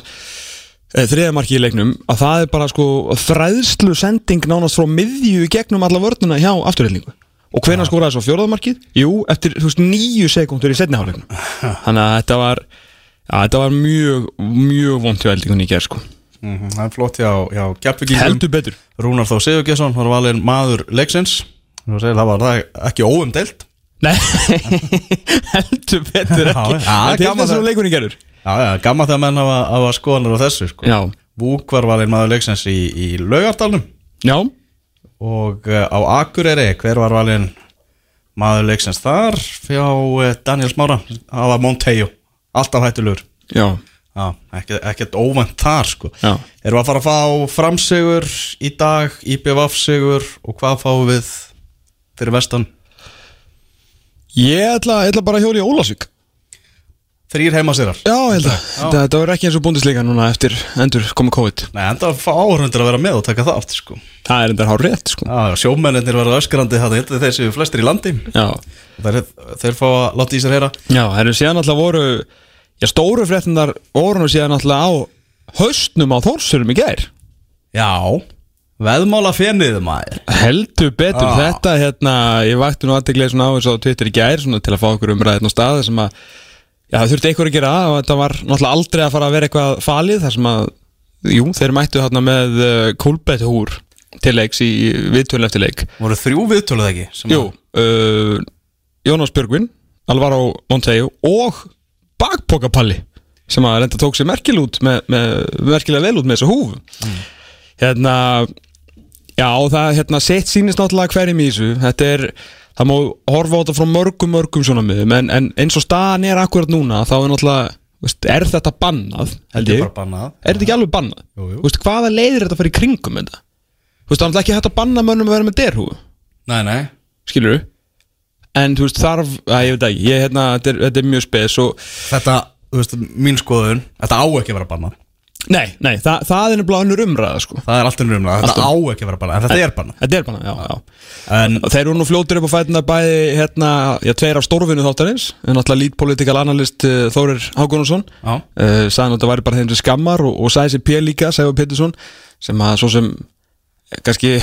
þriða markið í leiknum að það er bara sko þræðslu sending nánast frá miðju gegnum alla vörnuna hjá afturhildingu og hvenær skoraði svo fjórðamarkið? Jú, eftir þú veist nýju sekundur í setniháleiknum þannig að þetta var ja, þetta var mjög, mjög vond hjá eldingunni í gerð sko. Mhm, Það er flott hjá, hjá heldur betur. Rúnar Þó Sigurgesson var valinn maður leiksins og segir, það var það ekki óumdeilt. Nei, heldur betur ekki. Það er það. að leikunni gerður. Já, já, gamma þegar menn hafa, skoðanur á þessu sko. Já, Vúk var valinn maður leiksins í, í laugardalnum. Já, og uh, á Akureyri, hver var valinn maður leiksins þar? Fjá uh, Daniel Smára það var Montejo, alltaf hættulegur. Já, Já, ekkert, ekkert óvænt þar sko. Já. Erum við að fara að fá framsigur í dag, IBVF sigur og hvað fáum við fyrir vestan? Ég ætla, ætla bara að hjóla í Ólasvík Þrýr heima sérar Já, ég held að. Þetta, þetta verður ekki eins og búndisleika núna eftir endur komið COVID. Nei, enda áhörundur að vera með og taka þátt sko. Það er enda hár rétt sko. Já, sjómennir verða öskrandi þetta Þetta þessi flestir í landi. Já, Þeir, þeir fá að láta í sér heyra. Já það eru síðan alltaf voru Já, stóru fréttinar voru síðan alltaf á haustnum á Þórsurum í gær. Já, veðmála fenniðu maður. Heldur betur. Ah. þetta hérna, ég vakti nú aðteglega svona á þessu á Twitter í gær svona til að fá okkur umræðin á stað sem að, já það þurfti einhver að gera og þetta var náttúrulega aldrei að fara að vera eitthvað falið þar sem að, jú, þeir mættu hérna með uh, Kulbett húr til leiks í viðtölu eftir leik. Voru þrjú viðtöluð ekki Jú, uh, Jónas Björgvin Alvaro Monteo og Bakpokapalli sem að reynda tók sér merkil út með, með, merkilega vel út með þessu húf hérna já það hérna sett sýnist náttúrulega hverjum í þessu. Þetta er, það má horfa á þetta frá mörgum mörgum svona miðum en, en eins og staðan er akkurat núna þá er náttúrulega veist, er þetta bannað held ég? bannað. Er þetta ekki alveg bannað? Jú, jú. Veist, hvaða leiðir þetta að fara í kringum þetta? Þú veist, það er náttúrulega ekki hægt að banna mönnum að vera með derhúfu. Nei, nei. Skilur en þú veist þarf, að ég veit ekki ég, hérna, þetta, er, þetta er mjög spes og, Þetta, þú veist, mín skoðun Þetta á ekki að vera bannað nei, nei, það, það er nefnilega önnur umræða sko. Það er alltaf umræða Þetta á ekki að vera bannað En þetta er bannað þetta er bara, já, já. En þeir eru nú fljótur upp á fætina bæði hérna, já, tveir af stórfinu þáttarins. En lead political analyst uh, Þórir Hákonarsson uh, sagði að þetta væri bara þeim til skammar og, og sagði sér P líka, Sæfa Pettersson sem að svo sem eh, kannski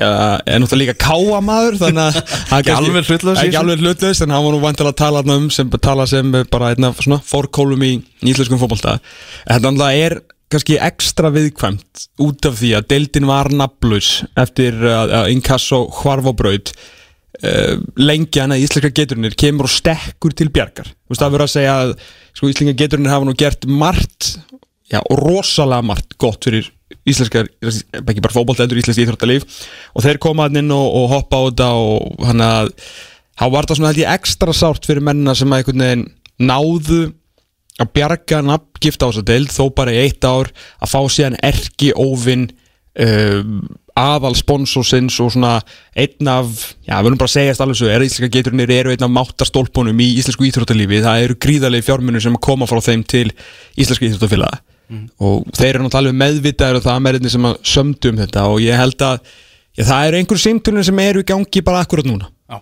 já, er náttúrulega líka káamaður þannig að Ekki alveg hlutlaus hlutlaus en hann var nú vantilega að tala um sem, tala sem bara einna svona fórkólum í, íslenskum fótbolta. En þetta náttúrulega er kannski ekstra viðkvæmt út af því að deildin var nafnlaus eftir að, að inkasso hvarf og braut uh, lengi hann að íslenska geturinnir kemur og stekkur til bjargar. Þú veist, það verður að segja að sko, íslenska geturinnir hafa nú gert margt já, og rosalega margt gott fyrir íslenskar, ekki bara fótbolt heldur íslensk íþróttalíf. Og þeir koma hann inn og, og hoppa á þetta og hann að þá var það svona held ég ekstra sárt fyrir mennina sem að einhvern veginn náðu að bjarga nafngift á þessa deild þó bara í eitt ár að fá síðan erki óvinn uh, aðal sponsorsins og svona einn af, já við erum bara að segja alveg svo, er íslenska geiturinnir eru einn af máttarstólpunum í íslensku íþróttalífi, það eru gríðarlega fjármunir sem koma frá þeim til íslensku íþróttafélaga og þeir eru náttúrulega alveg meðvitaður og það er meðrinni sem að sömdu um þetta. Og ég held að já, það eru einhver símtölun sem eru í gangi bara akkurat núna. Já.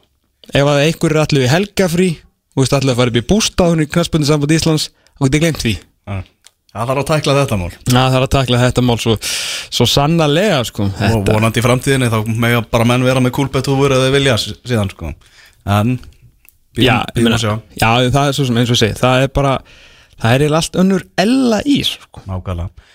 ef að einhver er allir í helgafrí og veist allir að fara upp í bústaðun í knastbundin samband Íslands og getið glemt því. Það þarf að tækla þetta mál. Það er að takla þetta mál svo, svo sannarlega sko. Og þetta, vonandi í framtíðinni þá mega bara menn vera með kúlbetúfur eða vilja síðan sko. En já, Býðum ég býðum meina, já, það er svo sem eins og ég segi það er bara, það er eiginlega allt önnur ella ís sko. Nákvæmlega.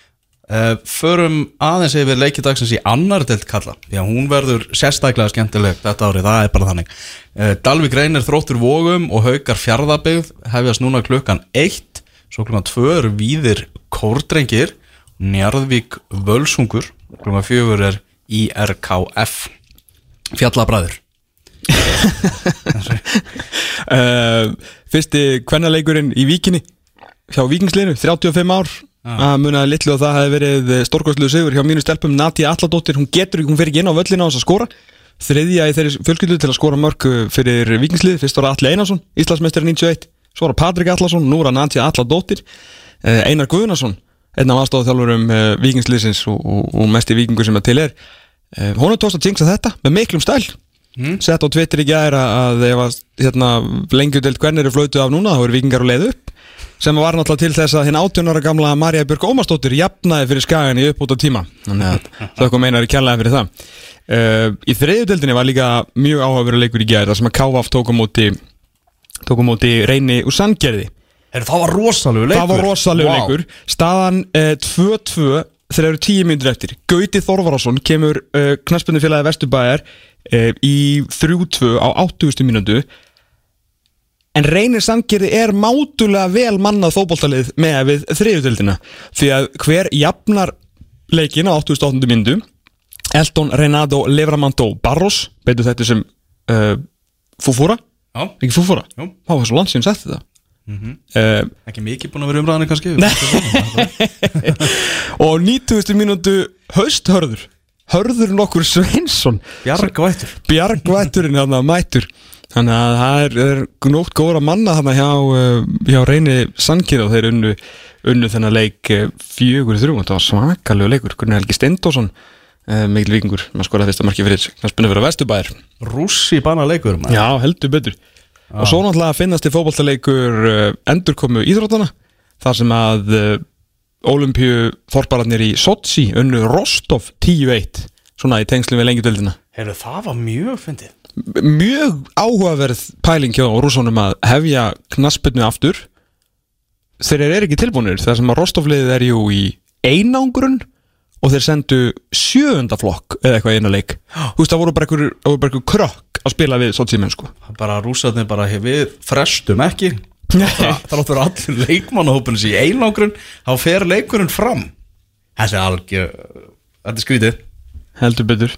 Uh, Förum aðeins yfir leikidagsins í annar delt kalla. Já, hún verður sérstaklega skemmtileg þetta árið, það er bara þannig. Uh, Dalvik reynir þróttur vógum og haukar fjárðabyggð hefjast núna klukkan 1 Svo klukkan 2 eru víðir kórdrengir Njarðvík völsungur Klukkan 4 er IRKF Fjallabræður uh, Fyrsti kvennaleikurinn í Víkinni hjá Víkingsliðinu, 35 ár. Að munaði litlu og það hefði verið stórkostlu sigur hjá mínu stelpum Natja Alladóttir hún getur, hún fer ekki inn á völlina á þess að skora. Þriðja í þeirri fjölskyldu til að skora mörg fyrir Víkingslið, fyrst var Alli Einarsson Íslandsmeistari 91, svo var Patrik Allarsson nú að Natja Alladóttir uh, Einar Guðnason, einn af aðstofþjálfurum Víkingsliðsins og, og, og mesti víkingur sem að til er. Hún er tókst að jinxa þetta með miklum stæl. Sett á Twitter í gæra að að hérna, lengjudelt hvern eru flautu af núna þá eru vikingar á leið upp sem var náttúrulega til þess að hinn 18 ára gamla Marja Björg Ómarsdóttir jafnaði fyrir skagan í uppbúta tíma. Þannig að þau kom einar í kjallaði fyrir það. Uh, í þriðjudeldinni var líka mjög áhugaveru leikur í gæra sem að Kávaf tók á móti tók á móti reyni úr sandgerði. Heru, Það var rosalegu leikur Það var rosalega Vá. leikur. Staðan eh, 2-2 þegar eru 10 minnur eftir. Gauti Þorvarásson kemur uh, knaspunni félagi Vesturbæjar uh, í 3-2 á 80. mínútu En reynir samgerði er mátulega vel mannað fótboltalið með við þriðutildina því að hver jafnar leikin á 88. mínútu? Elton Renato Levramento Barros. Betur þetta sem uh, Fúfúra, Já, ekki Fúfúra. Há, það er svo langt síðan sett þetta uh, ekki mikið búin að vera umræðanir kannski? Og 90. mínútu hausthörður. Hörður nokkur Sveinsson. Bjargvættur. Bjargvætturinn hann mættur Þannig að það er, er gnótt góra manna þarna hjá, uh, hjá reyni Sankið og þeir unnu, unnu þennan leik uh, fjögur þrjú, þetta var svakalegu leikur. Gunnar Helgi Steindósson uh, mikil vikingur, maður skoraði fyrsta marki fyrir knarspinnu fyrir Vesturbæðir Rússi bana leikur maður. Já, heldur betur. Og svo náttúrulega finnast í fótballtaleikur uh, endurkomu íþróttana þar sem að Olimpíu þorpararnir í Sochi unnu Rostov 10-1 svona í tengslum við lengjudöldina Heyrðu, það var mjög fyndið Mjög áhugaverð pæling hjá rússónum að hefja knaspinu aftur. Þeir eru ekki tilbúinir þar sem að Rostov-liðið er jú í einangrun og þeir sendu sjöundaflokk eða eitthvað í eina leik. Þú veist, það voru bara einhver, krökk að spila við Sochi mennsku Bara rússarnir bara, "Hey, við frestum ekki. Það áttur allir leikmannahópunum sér í einangrun Þá fer leikurinn fram. Þessi algjör Þetta er skrítið. Heldur betur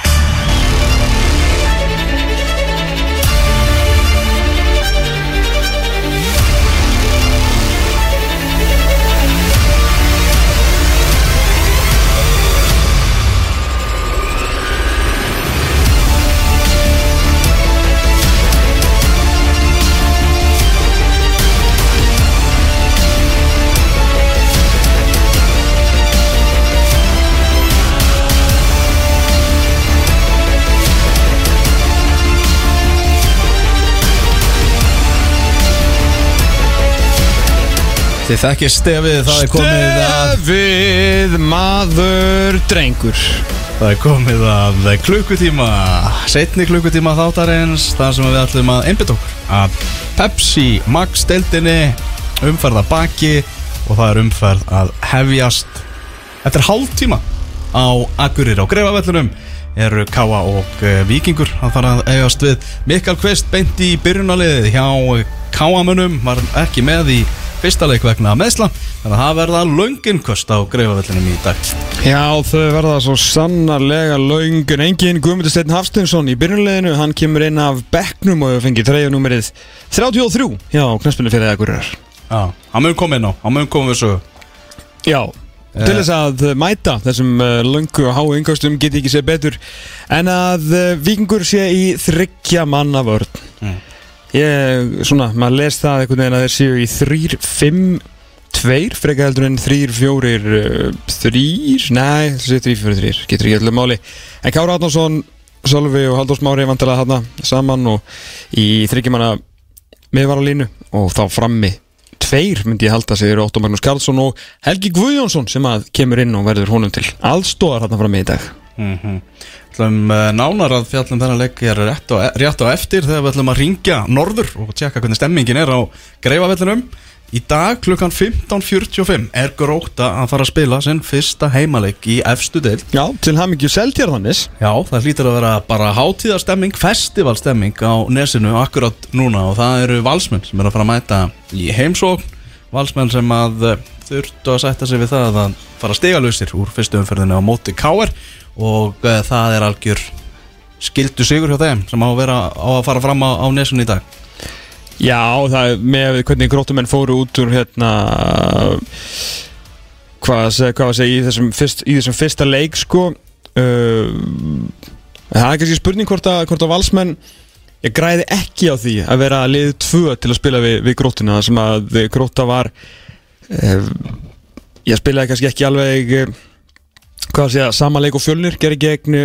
Þið þekkir stefið, það er komið að Stefið maður drengur. Það er komið að klukkutíma Setni klukkutíma þáttarins Það sem við ætlum að einbytta okkur Að Pepsi Max deildinni Umferð að baki Og það er umferð að hefjast Eftir hálftíma Á Agurir á Greifavellunum Eru Káa og uh, Víkingur. Að fara að eigast við Mikael Kvist beint í byrjunaliðið Hjá Káamunum Var ekki með í fyrsta leik vegna meðsla Þannig að það verða lönginkost á Greifavellunum í dag. Já, þau verða svo sannarlega laungun Engin Guðmundur Steinn Hafstinsson í byrjunleginu Hann kemur inn af bekknum og hefur fengið treyjunúmerið 33 Já, knæspinu fyrir Agurir Já, hann mun koma inn á, hann mun koma við svo Já, til þess að mæta þessum uh, löngu og háu yngastum geti ekki séð betur en að uh, vikingur sé í þryggja manna vörn. Mm. ég, svona, maður les það einhvern veginn að þeir séu í þrýr, fimm tveir, freka heldur en þrýr, fjórir þrýr, nei, það sé þrýr, fjórir, þrýr getur ekki heldur máli. En Kára Átnarsson, Sölvi og Halldórs Mári vantilega þarna saman og í þryggja manna miðvaralínu og þá frammi tveir myndi ég halda sig eru Ótto Magnús Karlsson og Helgi Guðjónsson sem að kemur inn og verður honum til allstóðar þarna fram í dag. Mm ætlum uh, nánar að fjallum þennan leik er rétt á, rétt á eftir þegar við ætlum að ringja norður og tjekka hvernig stemmingin er á greifavellinum í dag klukkan 15.45 er gróta að fara að spila sinn fyrsta heimaleik í efstu deild. Já, til hamingju Seltjarðannis Já, það hlýtur að vera bara hátíðarstemming, festivalstemming á nesinu akkurat núna og það eru valsmenn sem eru að fara að mæta í heimsókn. Valsmenn sem að eh, þurftu að sætta sig við það að fara stigalösir úr fyrstu umferðinu á móti Káar og uh, það er algjör skildu sigur hjá þeim sem á að, vera, á að fara fram á, á nesinu í dag Já, það er með hvernig grótumenn fóru út úr hérna hvað að segja, að í, þessum fyrst, í þessum fyrsta leik sko. Uh, það er kannski spurning hvort að, hvort að valsmenn ég græði ekki á því að vera lið tvö til að spila við, við grótuna sem að gróta var uh, ég spilaði kannski ekki alveg uh, hvað að segja, sama leik og fjölnir gerir gegn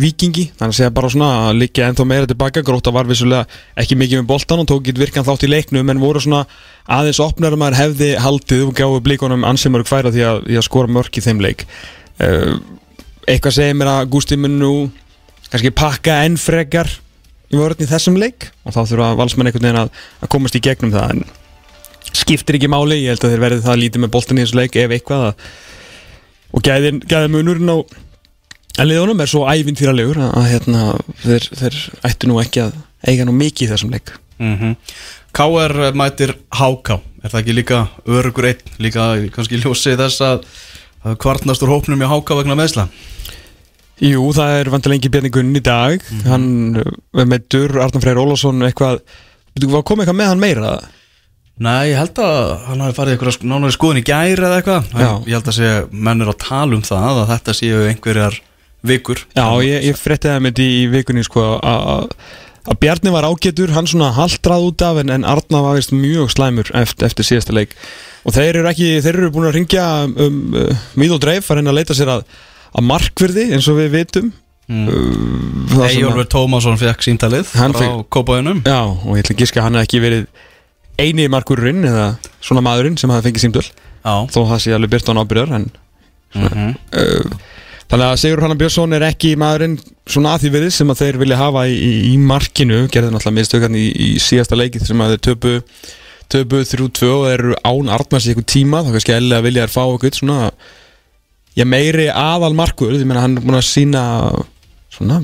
vikingi, þannig að bara svona að liggja ennþá meira tilbaka, gróta var vissulega ekki mikið með boltan og tók ekki virkan þátt í leiknum en voru svona aðeins opnar að maður hefði haldið og gáði blíkonum ansimur færa því að, að skora mörk í þeim leik. Uh, eitthvað segir mér að Gústi mun nú kannski pakka enn frekar í vörðin í þessum leik og þá þurfa valsmenn einhvern veginn að, að komast í gegnum það en skiptir ekki máli, ég held að þeir verði það lítið með boltan í þessu leik ef eitthvað En liðunum er svo ævintýralegur að, að hérna, þeir, þeir ættu nú ekki að eiga nú mikið í þessum leik mm -hmm. K.R. mætir H.K. Er það ekki líka örugur einn líka kannski ljósið þess að, að kvartnast úr hópnum í H.K. vegna meðsla Jú, það er vantilega engi Bjarni Gunn í dag Hann er með Dur, Arnar Freyr Ólafsson eitthvað, var komið eitthvað með hann meira? Nei, ég held að hann hafi farið eitthvað nánari skoðun í gæri eða eitthvað ég held að sé menn er að tala um það að þetta séu einhverjar vikur. Já, ég, ég frétti það með því í vikunni sko að að- að Bjarni var ágætur, hann svona haldrað út af en, en Arna var vist mjög slæmur eftir, eftir síðasta leik. Og þeir eru ekki, þeir eru búin að ringja um, um uh, mýð og dreif að reyna að leita sér að, að markvirði eins og við vitum. Mm. Eyjólfur Tómasson fekk síntalið frá Kópaðunum Já, og ég ætla að gíska að hann hefði ekki verið eini markurinn eða svona maðurinn sem hafi fengið símtöl. Já, þó það sé alveg byrt án ábyrðar en Mhm. uh, þannig að Sigur Hanna Björnsson er ekki maðurinn svona að því verið sem að þeir vilja hafa í, í, í markinu. Gerði náttúrulega mistökan í, í síðasta leikið sem að þeir töpu töpu 3-2 og þeir eru án Arnars í eitthvað tíma. Þá kannski eðlilega vilja þær fá eitthvað svona já meiri aðal markur því meina hann er búin að sína svona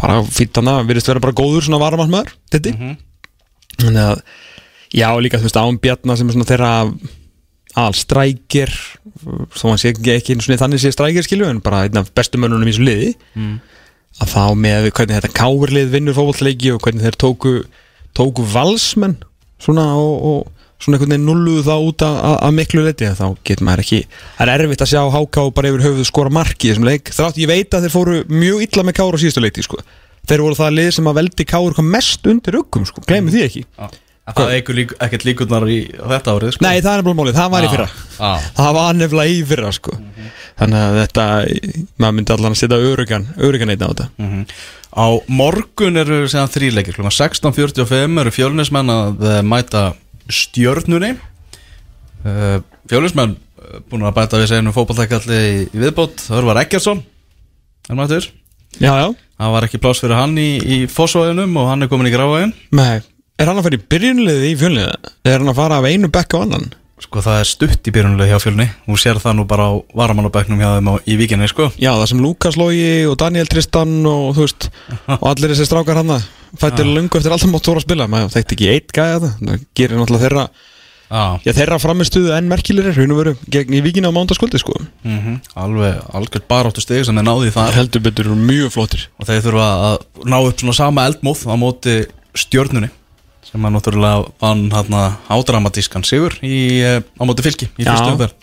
bara fýtana virðist vera bara góður svona varamarmaður þetta þannig að já líka þú veist án Bjarnar sem er svona þeirra aðal strækir þó hann sé ekki, ekki einu sinni þannig sé strækir skilju en bara einn af bestu mönnunum í þessu liði að þá með hvernig þetta káverlið vinnur fótballleiki og hvernig þeir tóku tóku valsmenn svona og, og svona einhvern veginn nulluðu þá út að, að, að miklu leiti þá getur maður ekki það er erfitt að sjá háká bara yfir höfuð skora marki í þessum leik þrátt ég veit að þeir fóru mjög illa með káur á síðustu leiti sko. þeir voru það lið sem að veldi káur kom mest undir uggum sko. glemir því ekki Já. Það lík, ekkert líkurnar í þetta árið sko. Nei, það er nefnilega málið, það var í fyrra. Já. Það var nefnilega í fyrra sko. Þannig að þetta, maður myndi allan að setja örugan, örugan einn á þetta. Mhm. Á morgun eru þrýleikir Klukkan 16.45 eru fjölunismenn að eh, mæta stjörnunni. Uh, Fjölunismenn uh, búin að bæta við segjum fótballtækalli í, viðbót. Örvar Eggertsson er mættur Já, já, Það var ekki pláss fyrir hann í, í fósvæðinum og hann er komin í grávæðin nei Er hann að fara í byrjunliði í fjölniði? Er hann að fara af einu bekk á annan? Sko það er stutt í byrjunlega hjá fjölni. Hún sér það nú bara á varamannabæknum hjá þeim á, í vikinni sko. Já, það sem Lukas Lógi og Daniel Tristan og þú veist Og allir þessi strákar hann Fættir lungu eftir alltaf mátt voru að spila. Maður þekkti ekki eitt gæja það Það gerir náttúrulega þeirra Já, Já, þeirra framistuðu enn merkilegir Raun og veru gegn í vikinni á mándaskvöldi sko. Mm alveg algjörð baráttu stig sem þeir náði Það. Heldur betur mjög flottir. Og þeir þurfa að ná upp svona sama eldmóð á móti stjörnunni sem að náttúrulega vann hérna ádramatískan sigur í, eh, á móti fylki í fyrstu umferð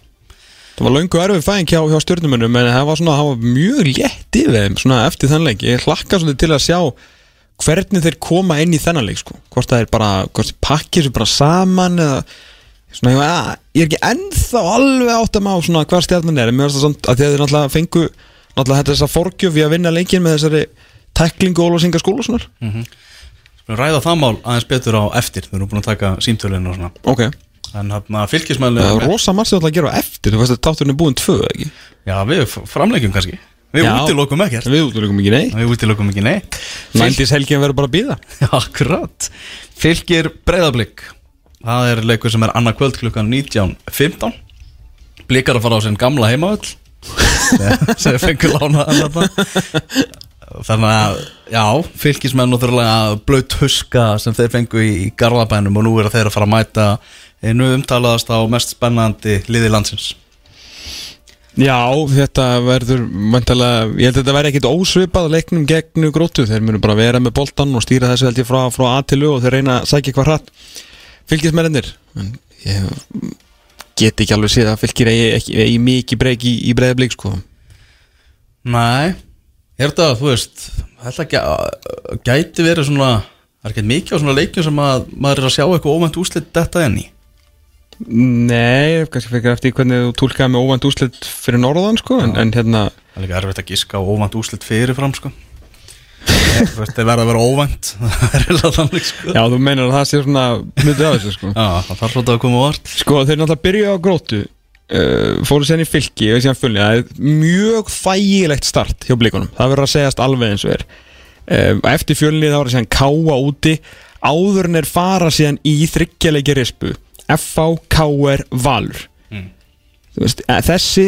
Það var löngu erfið fæðing hjá, hjá stjórnumunum en það var svona, það var mjög létt yfir þeim svona eftir þann leik. Ég hlakka svolítið til að sjá hvernig þeir koma inn í þennan leik sko. Hvort það er bara, hvort þeir pakkir sér bara saman eða svona, ég, ég er ekki ennþá alveg átt að má svona hvar stjarnan er en mér finnst það svona að þeir náttúrulega fengu náttúrulega þetta þessa forgjöf í að vinna leikin með þessari tæklingu og ólásinga skóla og svona. Skulum ræða það mál aðeins betur á eftir við erum búin að taka símtölinu og svona. Ok, en hérna fylkismæli það er rosa margt að gera á eftir, þú veist að táturinn er búin tvö, ekki? já við framlegjum kannski. Við útilokum ekkert. Við útlökum ekki nei. við útilokum ekki Fylk- Nændis helgin verður bara að býða. Akkurat. Fylgir breyðablík Það er leikur sem er annað kvöld klukkan 19.15 Blikar að fara á sinn gamla heimavöll. Sem- fengur þarna Þannig að, já, fylgismenn náttúrulega blöyt huska sem þeir fengu í, Garðabænum og nú er þeir að fara að mæta einu umtalaðast á mest spennandi liði landsins. Já, þetta verður mæntalega, ég held að þetta verði ekkit ósvipað leiknum gegn grótu, þeir munu bara vera með boltan og stýra þessu held ég frá, frá A til U og þeir reyna að sækja hvað hratt. Fylgismennir en ég get ekki alveg séð að fylgir eigi, ekki, eigi mikið breyk í, í breyðablík sko. Nei, þetta, þú veist Þetta gæ- gæti verið svona Það er ekki mikið á svona leikjum sem að maður er að sjá eitthvað óvænt úslit þetta enn í? Nei, kannski fyrir eftir hvernig þú tólkaði með óvænt úslit fyrir norðan sko, en, en hérna Það er líka erfitt að giska á óvænt úslit fyrirfram sko. Það verða að vera óvænt. Sko. Já, þú meinar að það sé svona hluti af þessu sko. Já, það þarf svolítið að koma vart Sko þeir náttúrulega byrjuðu á grótu uh, fóru sen í fylki og síðan fulli það er mjög þægilegt start hjá blikunum, það verður að segjast alveg eins og er. Uh, eftir fjölni þá verður síðan káa úti. Áður en er fara síðan í þryggjaleiki rispu. FH, KR, Valur. Þú veist, eh, þessi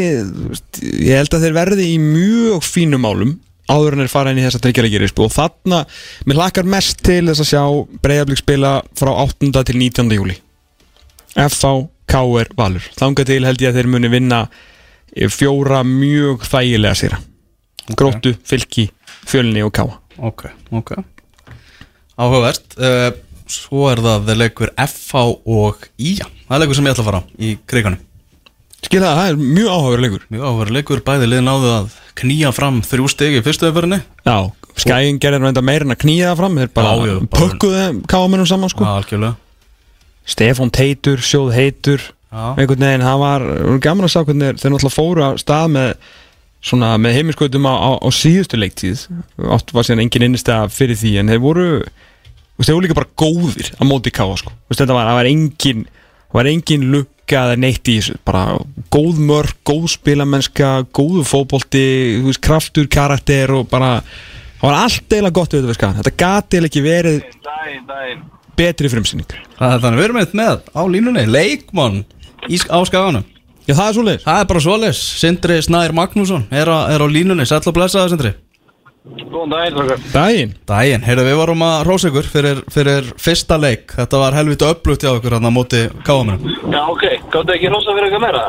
veist, ég held að þeir verði í mjög fínum málum áður en er fara inn í þessa þryggjaleiki rispu. Og þarna, mér lakar mest til þess að sjá breyðablík spila frá 8. til 19. júli FH, KR, Valur. Þangað til held ég að þeir muni vinna eh, fjóra mjög þægilega sér Gróttu, Fylki, Fjölni og Káa Ok, ok. Áhugavert. Uh, Svo er það þeir leikur FH og IA Það er leikur sem ég ætla að fara í kriganum. Skil það, það er mjög áhugaverð leikur Mjög áhugaverð leikur, bæði lið náðu að knýja fram þrjú stig í fyrstu öfverðinni Já, skæin gerði reynda meira en að knýja það fram. Þeir bara Já, já, pökkuðu káamennum saman sko. Algjörlega Stefán Teitur, Sjóð Heitur einhvern veginn, það var var gaman að sá hvernig þeir- náttúrulega fóru á stað með svona með heiminskautum á, á, á síðustu leiktíð. Oft var síðan engin innistega fyrir því en þeir voru þeir voru líka bara góðir á móti káa sko. Þetta var, var engin var engin lukka eða neitt í þessu bara góð mörg, góð spilamennska góðu fótbolti, þú veist, kraftur karakter og bara það var allt eiginlega gott við þetta þetta gati eiginlega ekki verið Dæin, dæin betri frumsynning Það er þannig, við erum eitt með á línunni Leikmann í, á skaganum. Já, það er svoleiðis. Það er bara svoleiðis. Sindri Snær Magnússon er á, er á línunni. Sæll og blessaða Sindri. Góðan daginn, þokkar Dæin Dæin, heyrðu við vorum að rósa ykkur fyrir, fyrir fyrsta leik. Þetta var helviti upplutt hjá ykkur hann á móti káamennum Já, ok, gáttu ekki rosa fyrir eitthvað meira?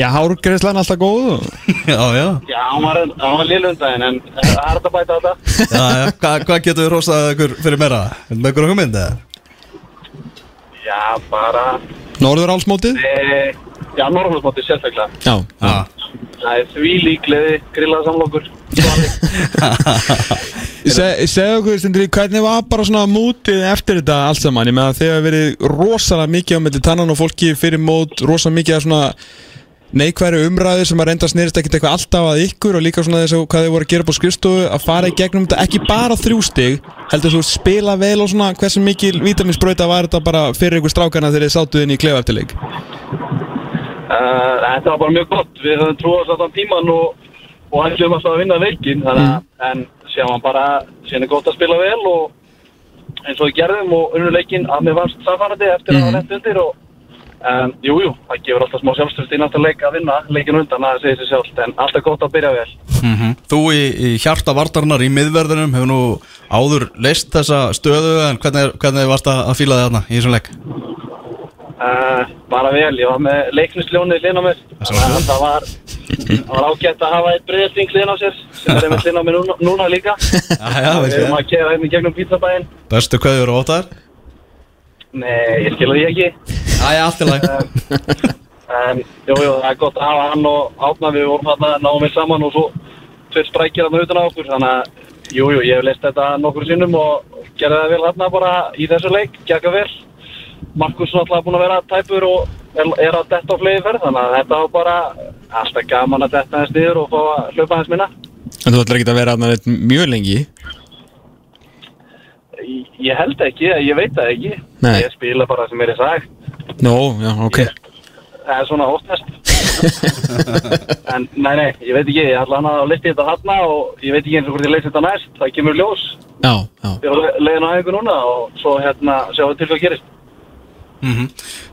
Já, hárgreislan alltaf góð og... Já, já. Já, hann var, hann var lillundaginn en eh, það er þetta að bæta þetta. Já, já, Hva, hvað getur við rósað ykkur fyrir meira? Er með ykkur hugmynd eða? Já, bara Norður álsmótið? E, Já, norðurlótsmóti sérstaklega. Já, Já. Það er því líkleði grillaða samlokur Segðu okkur, Stindri, hvernig var bara svona mútið eftir þetta allt saman? Ég með að þið hafa verið rosalega mikið á melli tannan og fólki fyrir mót, rosalega mikið af svona neikværi umræði sem að reynda snýrist ekkert eitthvað alltaf að ykkur og líka svona þess að hvað þið voru að gera á skrifstofu að fara í gegnum þetta ekki bara þrjú stig heldur þú spila vel og svona hversu mikil vitaminsbrauta var þetta bara fyrir ykkur strákana þegar þið sátuð inn í klefa eftir leik? Uh, þetta var bara mjög gott, við höfum trúið allan tíman og, og ætlum alltaf að vinna leikin þannig að en séum hann bara síðan er gott að spila vel og eins og við gerðum og unnum leikin að mér varst samfærandi eftir að það var rent undir og en, jú, jú, það gefur alltaf smá sjálfstöld í næsta leik að vinna leikin undan að segja sér sjálft en alltaf gott að byrja vel. Mm Þú í, í hjarta vartarnar í miðverðinum hefur nú áður leist þessa stöðu en hvernig, hvernig varst að, fíla þig þarna í þessum leik? Uh, bara vel, ég var með leiknisljónið á mér. Það var, það var ágætt að hafa eitt breyðsting hlinn á sér sem er einmitt hlinn á mér núna, núna líka. Við erum að kefa hérna gegnum pizzabæinn Bestu kveður og óttar? Nei, ég skilur því ekki. Já, já, allt í lag en jú, jú, það er gott að hafa hann og átna við vorum þarna náum við saman og svo tveir sprækir hann utan á okkur þannig að, jú, jú, ég hef leist þetta nokkur sinnum og gerði það vel þarna bara í þessu leik, gekka vel Markus er alltaf búin að vera tæpur og er, er að detta á fleiri ferð þannig að þetta var bara alltaf gaman að detta hans niður og fá að hlaupa hans minna. En þú ætlar ekki að vera aðna mjög lengi? Ég, ég held ekki, ég veit það ekki. Nei. ég spila bara sem er í sagt Nó, já, ok. Það er svona óttast en nei, nei, ég veit ekki ég ætla hann að leysi þetta þarna og ég veit ekki eins og hvort ég leysi þetta næst. Það kemur ljós. Já, já. Ég er á le- leiðin á einhver núna og svo hérna sjáum við til hvað gerist mm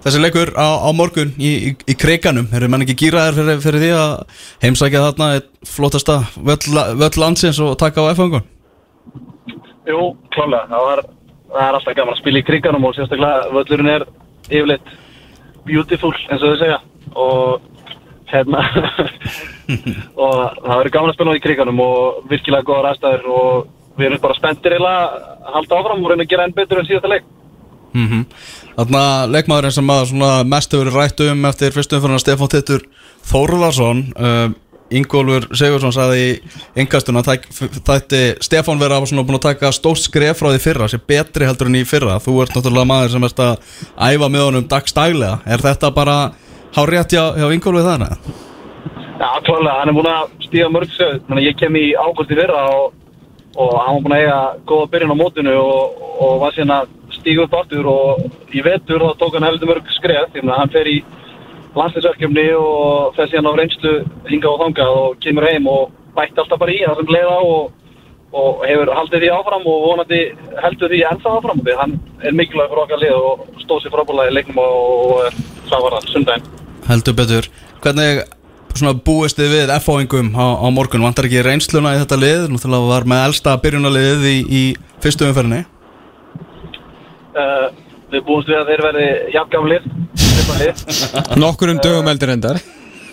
Þessi leikur á, á morgun í, í, í kriganum eru mann ekki gýraðir fyrir, fyrir því að heimsækja þarna flottasta völl, landsins og taka á F-fangun? Jú, klálega, það, var, það er alltaf gaman að spila í kriganum og sérstaklega völlurinn er yfirleitt beautiful eins og þau segja. Og hérna og það verður gaman að spila í kriganum og virkilega góðar aðstæður og við erum bara spenntir eiginlega að halda áfram og reyna að gera enn betur en síðasta leik. Mm Þarna leikmaðurinn sem að svona mest hefur verið rætt um eftir fyrstum fyrir Stefán Tittur Þórðarsson uh, Ingólfur Sigursson sagði í yngastuna þætti Stefán vera búin að taka stórt skref frá því fyrra sem betri heldur en í fyrra. Þú ert náttúrulega maður sem ert að æfa með honum dagstæglega er þetta bara hár rétt hjá, hjá Ingólfur þannig? Já, klálega, hann er búin að stíða mörg sög. Þannig að ég kem í ágúst í fyrra og, og hann var búin að eiga góða byrjun á mótinu og, og var síðan að stíga upp aftur og í vetur þá tók hann heldur mörg skref því að hann fer í landsliðsverkefni og fer síðan á reynslu hingað og þangað og kemur heim og bætti alltaf bara í það sem leiða og, og hefur haldið því áfram og vonandi heldur því ennþá áfram. Því hann er mikilvæg fyrir okkar lið og stóð sér frábúlega í leiknum og, það sundaginn. Heldur betur. Hvernig búist þið við F-fáingum á, á morgun? Vantar ekki reynsluna í þetta lið? Náttúrulega var með elsta byrjunarliðið í, í fyrstu umferðinni uh, við búumst við að þeir verði jafngamlir. Nokkur um dögum eldir endar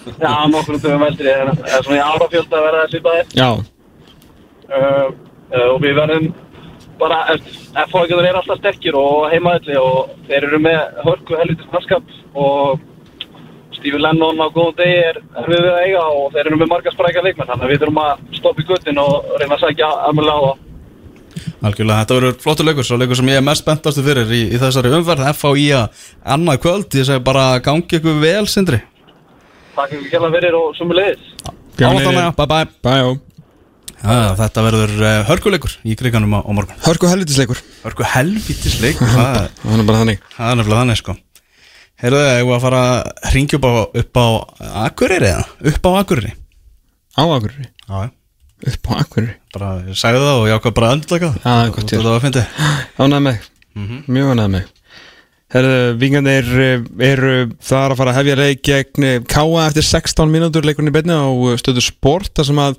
Já, nokkur um dögum eldri en það er svona í árafjöld að verða svipaðir Já, uh, uh, og við verðum bara, F-fáingar er alltaf sterkir og heimaðalli og þeir eru með hörku helvitis mannskap og Stephen Lennon á góðum degi er við að eiga og þeir eru með marga sprækja leikmenn þannig að við þurfum að stoppa í guttin og reyna að sækja alveg á það. Algjörlega, þetta verður flottur leikur Svo leikur sem ég er mest spenntastu fyrir í, í þessari umferð F.A.I. að annað kvöld. Ég segi bara gangi ykkur vel, Sindri. Takk ykkur kjærlega fyrir og sumu leiðis. Áttalega, bye bye. Bæjó ja, Þetta verður uh, hörkuleikur í kriganum á, á morgun. Hörku helvitisleikur Hörku helvítisleikur Það er bara þannig. Það er nefnilega þannig sko. Heyrðu, ég var að fara að ringja upp á, upp á Akureyri eða? Upp á Akureyri. Á Akureyri? Já, já Upp á Akureyri. Bara, sagði það og ég ákvað bara endurlega það. Já, þér. Þetta var að fyndi Ánægð með Mjög ánægð með Herðu, vingarnir eh, eru það er að fara að hefja leik gegn eh, Káa eftir 16 mínútur leikurinn í beinni á eh, stöðu sport þar sem að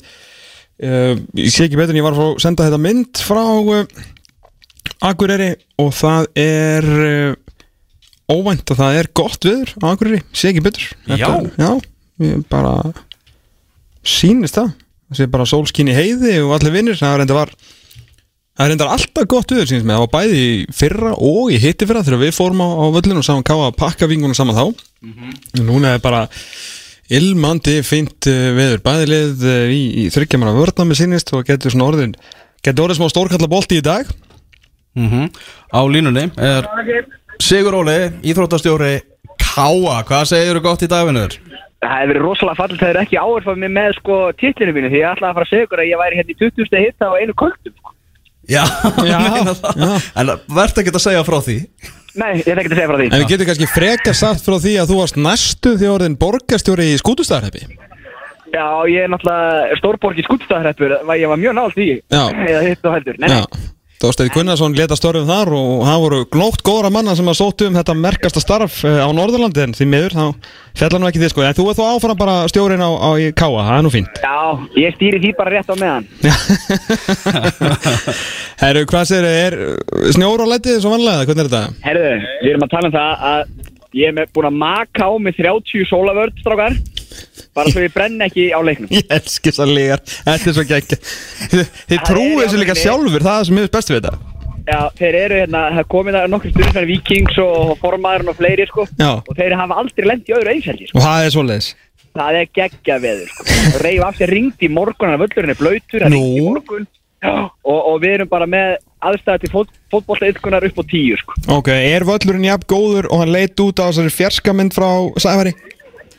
uh, ég sé ekki betur en ég var að senda þetta mynd frá uh, Akureyri og það er uh, óvænt að það er gott viður á Akureyri, sé ekki betur. Já. Já, ég bara sýnist það það sé bara sólskín í heiði og allir vinnir það er enda var Það er reyndar alltaf gott viður síns með, það var bæði í fyrra og í hitti fyrra þegar við fórum á, á völlinu og sáum káa að pakka vingunum saman þá. Og núna er bara ilmandi fínt uh, viður, bæði lið uh, í, í þryggjamanna vörna með sínist og getur svona orðin, getur orðin smá stórkalla bolti í dag. Mm Á línunni er Sigur Óli, íþróttastjóri Káa, hvað segir þú gott í dagvinnur? Það hefur verið rosalega fallið það er ekki áherfað mér með sko titlinu mínu því ég ætlaði að fara að segja ykkur að ég væri hérna í 20. hitta á einu kvöldum sko. Já, Já, já. En verðt ekki að segja frá því. Nei, ég er ekki að segja frá því. En við getum kannski frekar sagt frá því að þú varst næstu því orðin borgarstjóri í skútustæðarheppi Já, ég er náttúrulega stórborg í skútstæðarreppur ég var mjög nált í Þorsteinn Gunnarsson leta störfum þar og það voru glótt góðra manna sem að sóttu um þetta merkasta starf eh, á Norðurlandi en því miður þá fjallar nú ekki þið sko. En þú er þó áfram bara stjórin á, á Káa, það er nú fínt. Já, ég stýri því bara rétt á meðan. Herru, hvað þið, er snjór á letið svo vanlega, hvernig er þetta? Herðu, við erum að tala um það að ég með- búin að maka á með 30 sólavörd, strákar bara svo ég brenn ekki á leiknum Ég elski þessar legar, þetta er svo geggja Þið, trúið þessu líka sjálfur, það er sem ég veist best við þetta Já, þeir eru hérna, það komið það nokkur stundin fyrir Vikings og formaðurinn og fleiri sko Já. og þeir hafa aldrei lent í öðru einseldi sko. Og það er svoleiðis það er geggja veður sko. reyf af sér ringd í morgun að völlurinn er blöytur, það Nú. ringd í morgun og, og við erum bara með aðstæða til fót, fótbollaiðkunar upp á tíu sko. Ok, er völlurinn jafn góður og hann leit út á þessari fjarskamind frá Sæfari?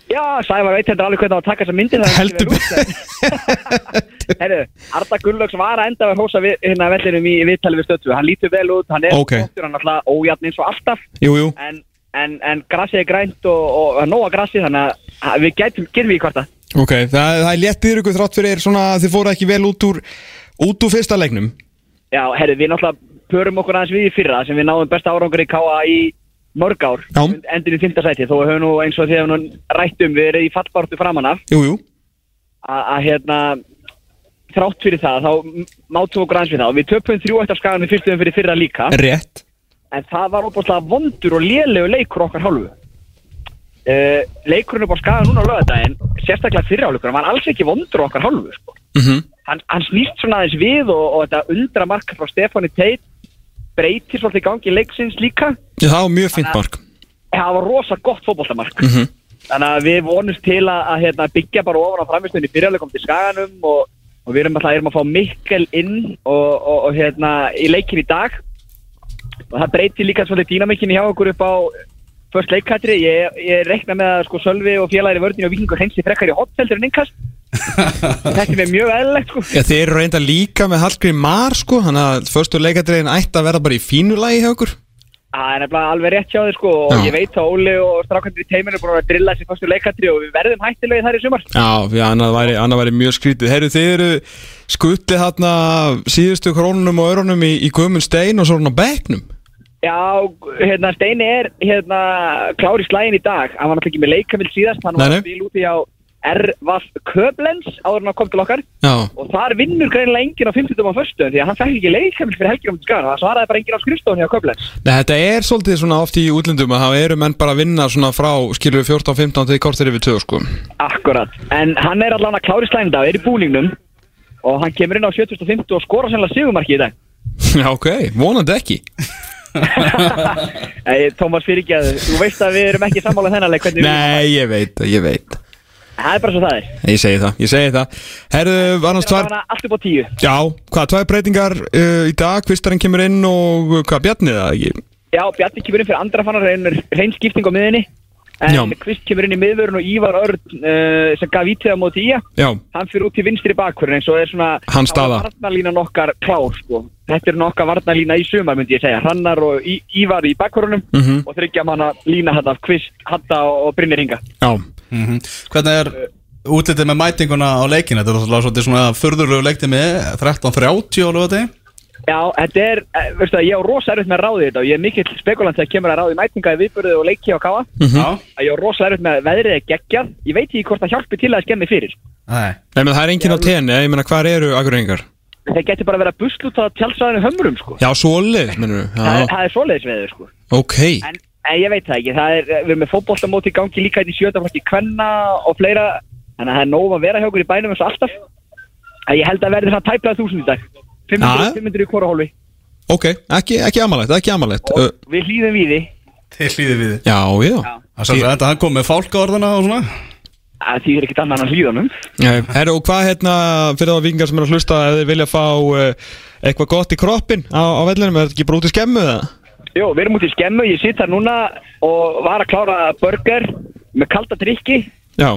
Já, Sævar veit þetta alveg hvernig að taka þessa er Heldur en- Herru, Arda Gullöks var að enda við hósa við, hérna vellinum í viðtali við stötu hann lítur vel út, hann er Ok. flottur, hann er alltaf ójarn eins og alltaf Jú, jú en, en, en grassið er grænt og, nóga grassið þannig að- að við getum, getum við í kvarta Ok, það, það er léttir ykkur þrátt fyrir svona að þið fóru ekki vel út úr út úr fyrsta leiknum. Já, herru, við náttúrulega pörum okkur aðeins við í fyrra sem við náðum besta árangur í káa í mörg ár. Endur í fymta sæti, þó við höfum nú eins og því að við rættum við erum í fallbártu framan af. Jú, jú. Að hérna þrátt fyrir það, þá mátum okkur aðeins við það. Og við töpum þrjú eftir skagan í fyrstum fyrir fyrra líka. Rétt. En það var óbúinlega vondur og lélegu leikur okkar hálfu. Uh, leikurinn upp á skagan núna á lögadaginn sérstaklega fyrirháleikur, hann var alls ekki vondur okkar hálfu sko. Mm hann, hann snýst svona aðeins við og, og þetta undra marka frá Stefáni Teit breytir svolítið í gangi leiksins líka. Já, það var mjög fínt mark. Það var rosa gott fótbollamark Mhm. þannig að við vonumst til að, að hérna, byggja bara ofan á framistunni fyrirleikum til skaganum og, og við erum alltaf erum að fá Mikkel inn og, og, og hérna í leikin í dag. Og það breytir líka svolítið dýnamikinn hjá okkur upp á först leikkatri, ég, ég rekna með að sko Sölvi og félagir í vördinu og vikingur hensi frekar í hotseldur en innkast. Þetta er mér mjög eðlilegt sko. Já, þið eru reynda líka með Hallgrim Mar sko Þannig að förstu leikadriðin ætti að vera bara í fínu lagi hjá okkur. Það er nefnilega alveg rétt hjá þið sko og Já. ég veit að Óli og strákandir í teiminu er búin að drilla sér fyrstu leikatri og við verðum hættilegi þar í sumar. Já, því að annað væri, annað væri mjög skrítið. Herru, þið eru skuttið þarna síðustu krónunum og örunum í, í Guðmund Stein og svona á bekknum Já, hérna Steini er hérna klár í slægin í dag. Hann var náttúrulega ekki með leikamill síðast hann var að spila úti á R.V. Köblens áður en hann kom til okkar. Já, og þar vinnur greinilega enginn á 50 á föstu því að hann fekk ekki leikamill fyrir til skagan og það svaraði bara enginn á skrifstofun hjá Köblens. Nei, þetta er svolítið svona oft í útlendum að það eru menn bara að vinna svona frá skilur 14-15 til kortir yfir 2 sko. Akkurat, en hann er allavega klár í slægin í dag, er í búningnum. Og hann kemur inn á 7050 og skora sannlega sigumarki í dag. Já, ok, vonandi ekki Tómas fyrirgjaðu, þú veist að við erum ekki sammála þennan leik hvernig við Nei, ég veit ég veit. Það. Er bara svo það er. Ég segi það, ég segi það. Herðu, annars tvær Það var allt upp á tíu. Já, hvað, tvær breytingar uh, í dag? Kvistarinn kemur inn og uh, hvað, Bjarni það ekki? Já, Bjarni kemur inn fyrir andra fannar reyn skipting á miðinni En. Kvist kemur inn í miðvörun og Ívar Örn uh, sem gaf ítið á móti ía Já, Hann fyrir út til vinstri bakvörun eins og er svona. Varnalínan okkar klár sko Þetta er nokkar varnalína í sumar myndi ég segja Hrannar og Í Ívar í bakvörunum Mhm. Og þryggja manna lína þetta af Kvist, Hatta og Brynir Inga já Mhm. Hvernig er útlitið með mætinguna á leikinu? Þetta er svona furðulegu leiktið með 13.30 á lögati Já, þetta er, eh, veistu það, ég á rosa erfitt með að ráði þetta og ég er mikill spekulant þegar kemur að ráði mætinga í viðbörðu og leiki á káa Já. Að ég á rosa erfitt með að veðrið er geggjað. Ég veit ekki hvort það hjálpi til að skemmi fyrir. Nei. Menn það er enginn á tenni, ég meina, hvar eru akureyringar? það getur bara að busla út á tjálsæðinu hömrum sko. Já, svoleið, mennur það, er- Já, það er svoleiðis veður sko. ok. En, en ég veit það ekki, það er, við erum með fótboltamóti í gangi líka hérna í sjötaflokki kvenna og fleira. Þannig að það er nóg að vera hjá okkur í bænum eins og alltaf en ég held að verði það tæplega þúsund í dag 500, Já. 500 í hvora hólfi Ok, ekki, ekki amalegt, ekki amalegt. Uh, við hlýðum við því Til hlýðið við þið Já, já. Það er þetta hann kom með fálkaorðana og svona. Það þýðir ekkert annað en að hlýðanum Nei, Herru, og hvað hérna fyrir þá vikingar sem er að hlusta ef þið vilja fá uh, eitthvað gott í kroppin á, á vellinum, er þetta ekki bara út í skemmu eða? Jó, við erum út í skemmu, ég sitt þar núna og var að klára burger með kalda drikki Já,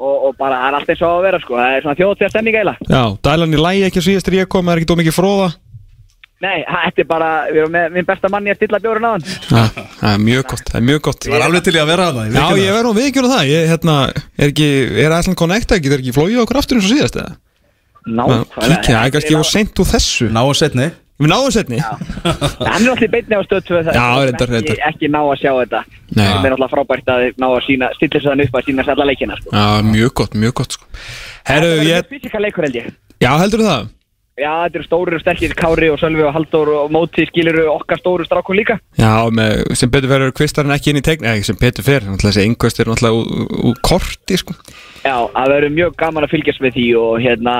og, og bara það er allt eins og á að vera sko, það er svona þjóðtíða stemning eiginlega. já, dælan í lægi ekki að síðast þegar ég kom, það er ekki dó mikið fróða Nei, þetta er bara, við erum með minn besta manni að stilla bjórun á hann. Já, það er mjög gott, það er mjög gott. Það er alveg til í að vera það Já, ég verður nú viðkjörn það, ég, hérna, er ekki, er Æsland Connect ekki, er ekki flóið okkur aftur eins og síðast eða? Ná, það er kannski ég var seint úr þessu. Náðu setni Við náðum setni Hann er alltaf beinni á stöð 2 Já, reyndar, ekki, reyndar. ekki ná að sjá þetta. Nei. Það er alltaf frábært að ná að sína, stilla þess að upp að sína alla leikina sko. Já, mjög gott, mjög gott sko. Herru, Það ég, er fysikal leikur held ég. já, heldur það? Já, þetta eru stórir og sterkir Kári og Sölvi og Halldór og Móti skiluru okkar stóru strákun líka. Já, með, sem betur fyrir kvistarinn ekki inn í tegn Eða sem betur fyrir, náttúrulega þessi yngvist er náttúrulega úr, úr korti sko. Já, það verður mjög gaman að fylgjast með því og hérna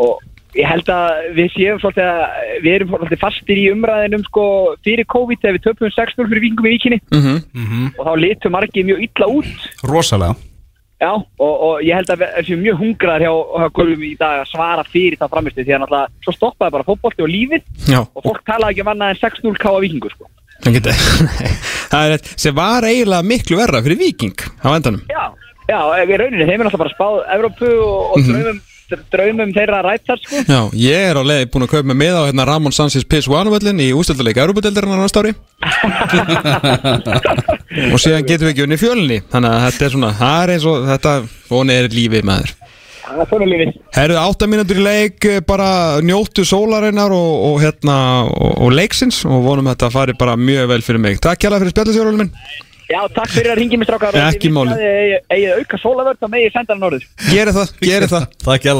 og ég held að við séum svolítið að við erum svolítið fastir í umræðinum sko fyrir COVID þegar við töpum 6-0 fyrir vikingum í vikinni. Mm og þá litum margir mjög illa út. Rosalega. Já, og, og ég held að við séum mjög hungraðar hjá, hjá Gulfum í dag að svara fyrir það framistu því að náttúrulega svo stoppaði bara fótbolti og lífið. Já, og fólk talaði ekki um annað en 6-0 káa vikingur sko. það er rétt, sem var eiginlega miklu verra fyrir Viking á endanum. Já, já, í rauninni þeim er náttúrulega bara spáð Evrópu og, og Mhm. draumum, draumum þeirra rættar sko. Já, ég er á leið búin að kaupa mig með á hérna Ramon Sanchez PS1 völlin í ústildarleika Európa-deildarinnar næsta ári. Og síðan getum við ekki unni fjölni þannig að þetta er svona, það er eins og þetta voni er lífið maður. Það er svona lífið. Herðu, átta mínútur í leik eh, bara njóttu sólarinnar og, og hérna og, og leiksins og vonum að þetta fari bara mjög vel fyrir mig. Takk kjærlega fyrir spjallisjórulum minn Já, takk fyrir að ringi mig strákar. Ekki máli. eigið auka sólavörd þá megið senda hann orður Geri það, geri það. Takk hjá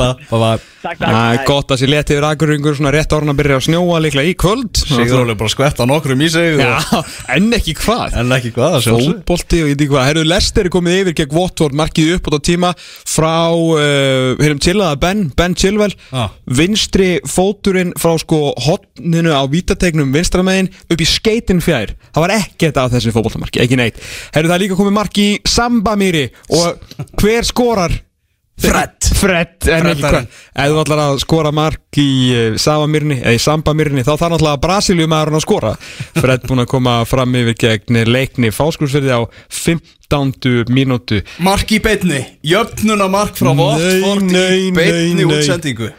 það er gott að sér leti yfir aðgurringur svona rétt árun að byrja að snjóa líklega í kvöld. Sigur Óli bara skvett á nokkrum í sig en ekki hvað. En ekki hvað, Fótbolti og ég veit ekki hvað. Herru, Lester er komið yfir gegn Watford Markið upp á þetta tíma Frá, uh, hérna tilaða Ben Ben Chilwell. Já. Vinstri fóturinn frá sko Hotninu á vítategnum vinstramegin Upp í skeitin fjær Herru, það er líka komið marki í Sambamýri Og hver skorar? Fred Fred, en ekki hvað Ef þú ætlar að skora mark í uh, Savamýrni Eða í Sambamýrni Þá þarf náttúrulega Brasilíum að skora Fred búinn að koma fram yfir gegn leikni Fáskursfyrði á 15. mínútu Mark í beinni Jöfnuna mark frá nei, í nei. útsendingu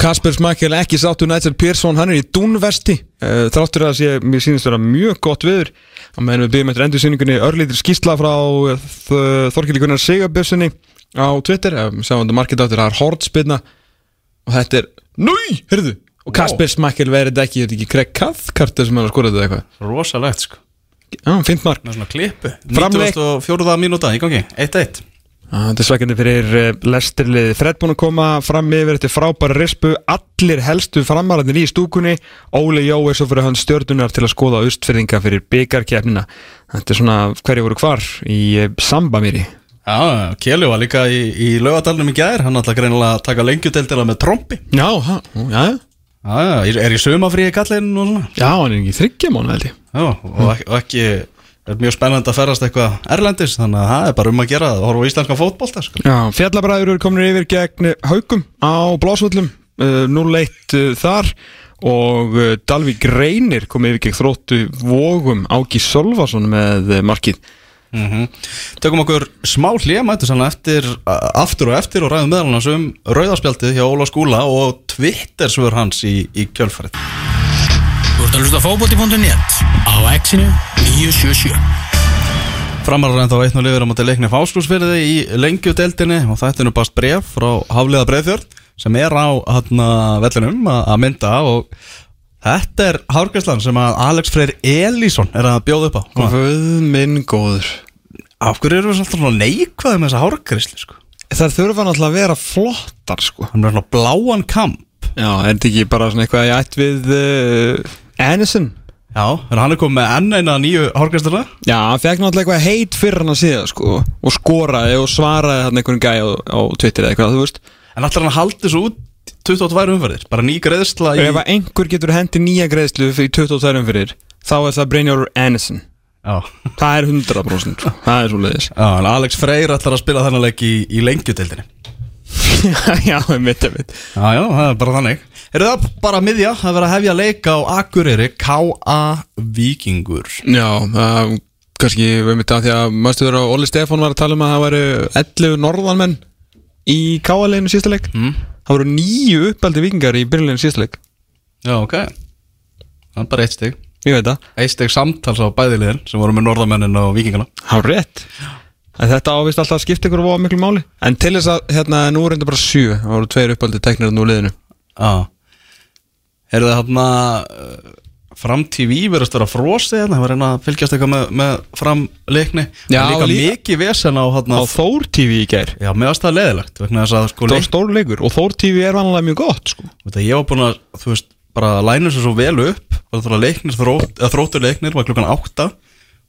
Kasper Smakkel ekki sáttu Nigel Pearson Hann er í Dunvesti uh, Þráttur að sé, mér sýnist vera mjög gott viður Á meðan við byggjum eftir endursýningunni Örlítur skýsla frá Þorkili Gunnar Sigabjörnssoni Á Twitter. Uh, Sjáum þetta markið áttur, það er hortspilna Og þetta er, núi, heyrðu. Og Kasper Smakkel verið þetta ekki, þetta er ekki Craig Cathcart sem að skora þetta eitthvað. Rosalegt sko. Já, fint mark. Með svona Framleik. 94. mínúta í gangi. 1-1 Já, Þetta er svækjandi fyrir uh, lestirlið Fred búinn að koma fram yfir þetta frábæra rispu. Allir helstu framararnir í stúkunni. Óli Jó er svo fyrir hann stjörnunar til að skoða austfyrðinga fyrir byggarkefnina Þetta er svona hverju voru hvar í uh, Sambamýri Já, Kjeli var líka í, í laugadalunum í gær. Hann ætla greinilega að taka lengjudeldina með trombi Já, ha, já, já. Er- í sumafríi kallinn og svona? Já, hann er ekki þryggja mánu held ég. Já, og ekki er mjög spennandi að ferast eitthvað erlendis þannig að það er bara um að gera það, horfa á íslenska fótbolta sko. Fjallabræður eru komin yfir gegn haugum á blásvöllum uh, 0-1 uh, þar og uh, Dalvík Reynir kom yfir gegn þróttu vógum Áki Solvason með markið. Mm Tökum okkur smá sann eftir, aftur og eftir og ræðum meðal hans um rauðarspjaldið hjá Óla Skúla og Twitter-svör hans í, í kjölfarið Þú ert að hlusta á fótbolti.net á exinu 977 Framarar en þá einn og liður á móti leikni fáskúsfyrði í lengjudeldinni og þetta er nú bara bref frá Hafliða Breiðfjörð sem er á hana, vellinum að mynda og þetta er hárgæslan sem að Alex Freyr Elísson er að bjóða upp á. Hvað? Guð minn góður. Af hverju eru við alltaf svona neikvæði með þessa hárgæsli sko? Það þurfa náttúrulega að vera flottar sko. Hann er svona bláan kamp. Já, er þetta ekki bara svona eitthvað ég ætt við uh, Anisson? Já, en hann er komið með enn eina nýju hárgæsluna Já, hann fekk náttúrulega eitthvað heit fyrir hann að síða sko og skoraði og svaraði hann einhvern gæja á, á Twitter eða eitthvað, þú veist. En allar hann haldi svo út 22 umferðir? Bara ný greiðsla í Ef einhver getur hendi nýja greiðslu fyrir 22 fyrir þá er það Brynjólfur Anisson Já, Það er 100% sko. Það er svo leiðis Já en Alex Freyr ætlar að spila þennan leik í, í lengjudeldinni Já, mitt, mitt Já, já, það er bara þannig Er það bara miðja að vera að hefja leik á Akureyri K.A. Víkingur. Já, það kannski við mitt að því að maður á Óli Stefán var að tala um að það væru 11 norðanmenn í káaleginu síðasta leik. Mm. Það voru nýju uppaldi vikingar í byrjuleginu síðasta leik. Já, ok. Það er bara eitt stig. Ég veit það. Eitt stig samtals á bæðiliðin sem voru með norðamennin og vikingana Há rétt. En þetta ávist alltaf að skipta ykkur og miklu máli. En til þess að, hérna, nú er þetta bara sjö. Það voru tveir uppaldi teknir nú liðinu. Já Er það hérna uh, Fram TV verðast vera frosið hérna? Það var reyna að fylgjast eitthvað með, með framleikni. Já, Það líka mikið vesen á hérna Á Þór TV í gær. Já, varst það leðilegt að sko Það var leik, stór leikur og Þór TV er vanlega mjög gott sko. veit að ég var búin að þú veist, bara læna sér svo vel upp. Það var leiknir, þrótt, þróttur leiknir var klukkan 8,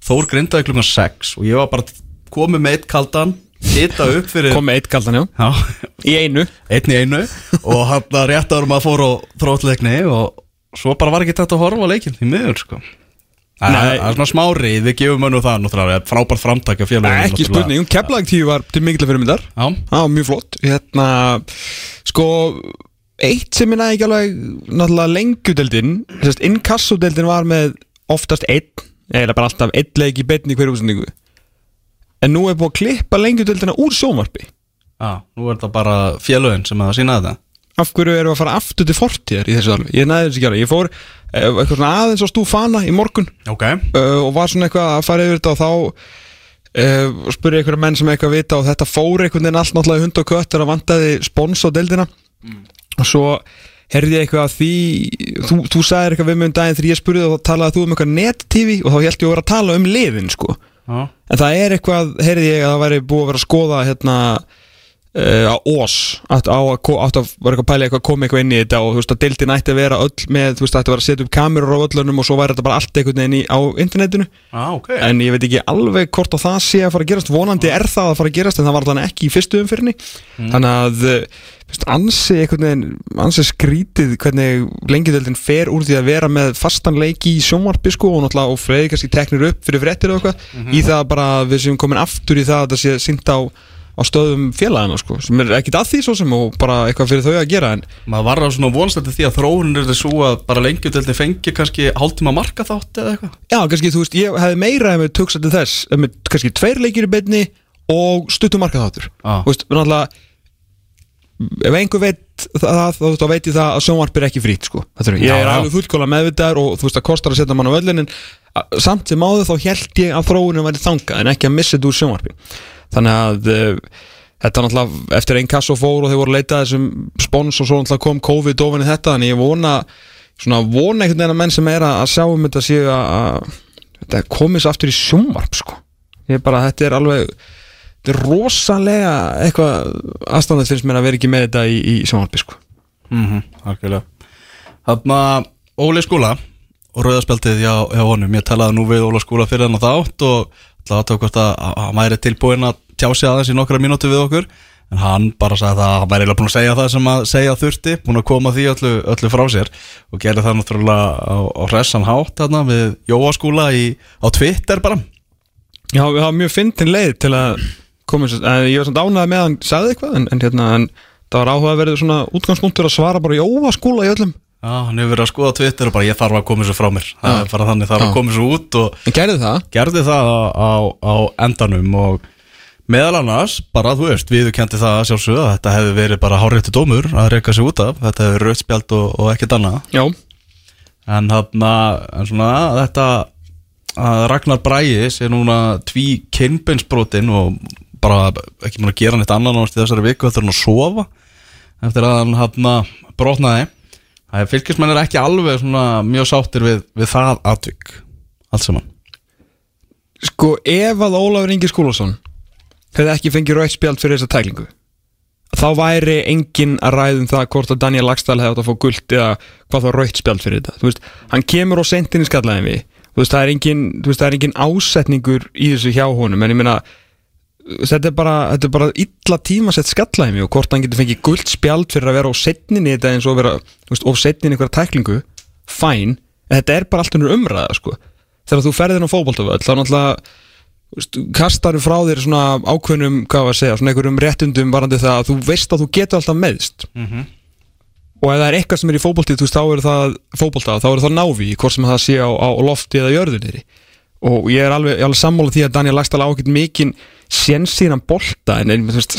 Þór grindaði klukkan 6 og ég var bara komið með eitt kaldan, hita upp fyrir Kom með eitt kaldan, já. Já, Í einu. Einn í einu. Og hann að rétt árum að fór á þróttleikni og svo bara var ekki þetta að horfa á leikin í miður sko. Nei. það er svona smárið, við gefum önnu það náttúrulega, frábært framtak af félaginu Ekki spurning, Keflag TV var til mikil að fyrir myndar Já, var mjög flott. Hérna, sko Eitt sem næði ekki alveg Náttúrulega lengjudeldin Sérst, Inkassodeldin var með oftast einn Eða bara alltaf einn leik í beinni í hverju útsendingu En nú er búið að klippa lengjudeldina úr sjónvarpi. Já, nú er þetta bara félagin sem að sína þetta. Af hverju erum við að fara aftur til fortíðar í þessu alveg Ég næði þessu ekki alveg. Ég fór eh, eitthvað svona aðeins á stúfana í morgun. Ok. Uh, og var svona eitthvað að fara yfir þetta og þá uh, spurði einhverja menn sem eitthvað vita og þetta fór einhvern veginn allt náttúrulega hund og kött þegar vantaði spons á deildina. Og svo herði ég eitthvað að því þú, þú sagðir eitthvað við mig um daginn þegar ég spurði og þá talaði þú um eitthvað net-tv og þá held ég að vera að tala um liðin sko en það er eitthvað, heyrði ég að það væri búið að vera að skoða hérna á Ós átt á að vera eitthvað að pæla eitthvað að koma eitthvað inn í þetta og þú veist að deildin ætti að vera öll með, þú veist að ætti að vera að setja upp kamerur á öllunum og svo væri þetta bara allt einhvern veginn í, á internetinu. Já ok. En ég veit ekki alveg hvort að það sé að fara að gerast. Vonandi er það að fara að gerast en það var þannig ekki í fyrstu umfyrinni þannig að uh, veist, ansi einhvern veginn ansi skrítið hvernig lengideldin fer úr því að vera með fastan leiki í sjónvarpi sko og náttúrulega og freyði kannski teknir upp fyrir að við að á á stöðum félagana sko sem er ekkit að því svo sem og bara eitthvað fyrir þau að gera en Maður var að svona vonstætti því að þróun er þessu að bara lengjudeldin fengi kannski hálftíma marka þátt eða eitthvað já kannski þú veist ég hefði meira ef við töksa til þess ef við kannski tveir leikir í beinni og stuttum markað þáttur Já. þú veist náttúrulega ef einhver veit það þá, þá veit ég það að sjónvarp er ekki frýtt sko. Fattarðu? ég er alveg fullkóla meðvitaður og þú veist það kostar að setja mann á völlin samt sem áður þá held ég að þróunum væri þangað en ekki að missa þetta úr sjónvarpi þannig að uh, þetta náttúrulega eftir einn kass og fór og þeir voru að leita að þessum spons og svo náttúrulega kom COVID ofan í þetta þannig ég vona svona vona einhvern veginn að menn sem er að, að sjá um þetta séu að, að svo aftur í sjónvarp sko. ég bara þetta er alveg þetta er rosalega eitthvað aðstæðan finnst mér að vera ekki með þetta í, í sjónvarpi sko. mm -hmm, Algjörlega Þarna Óli skóla og rauðarspjaldið hjá, hjá honum Ég talaði nú við Óla skóla fyrir hann á þátt og ætlaði að tók hvort að að hann væri tilbúin að tjá sig aðeins í nokkra mínútu við okkur. En hann bara sagði það, hann væri eiginlega búin að segja það sem að segja þurfti, búin að koma því öllu, öllu frá sér. Og gerði það náttúrulega á, á hressan hátt þarna við Jóaskúla í, á Twitter bara. Já, við hafa mjög fyndin leið til að koma ég var samt ánægð með að hann sagði eitthvað, en, en hérna, en það var áhugaverðið svona útgangspunktur að svara bara jóa skúla í öllum. Já, hann hefur verið að skoða Twitter og bara ég þarf að koma þessu frá mér. Það er bara þannig, þarf að koma þessu út En gerði það? gerði það á, á, á endanum og meðal annars, bara þú veist, viðurkendi það að sjálfsögðu að þetta hefði verið bara háréttu dómur að reyka sig út af, þetta hefði verið rautspjald og, og ekkert annað. Já. en þarna, en svona þetta að Ragnar Bræi sé núna tví kynbeinsbrotin og bara ekki múin að gera neitt annan ánast í þessari viku eftir hann að sofa eftir að hann hann brotnaði það er fylgismenn er ekki alveg svona mjög sáttir við, við það atvik allt saman. Sko, ef að Ólafur Ingi Skúlason hefði ekki fengið rautt spjald fyrir þessa tæklingu þá væri enginn að ræðum það hvort að Daniel Lagstall hefði átt að fá guld eða hvað þá rautt spjald fyrir þetta. Veist, hann kemur á sentinni skallaðin við. Veist, það er engin, veist, það er engin ásetningur í þessu hjá honum en ég meina þetta er bara, þetta er bara illa tímasett skallaðin og hvort hann getur fengið guld spjald fyrir að vera á setninni þetta eins og vera of setninni einhverja tæklingu fæn, en þetta er bara allt unnur umræða sko. þegar þú ferðin á fótboltavöll þá náttúrulega kastar frá þér svona ákveðnum hvað var að segja, svona einhverjum réttundum varandi það að þú veist að þú getur alltaf meðst og ef það er eitthvað sem er í fótbolti þú veist, þá er það fótbolta, þá er það návi hvort sem það sé á, á lofti eða jörðunir og ég er alveg, alveg sammála því að Daniel Lagstall ákveð mikinn séns síðan bolta en, þú veist,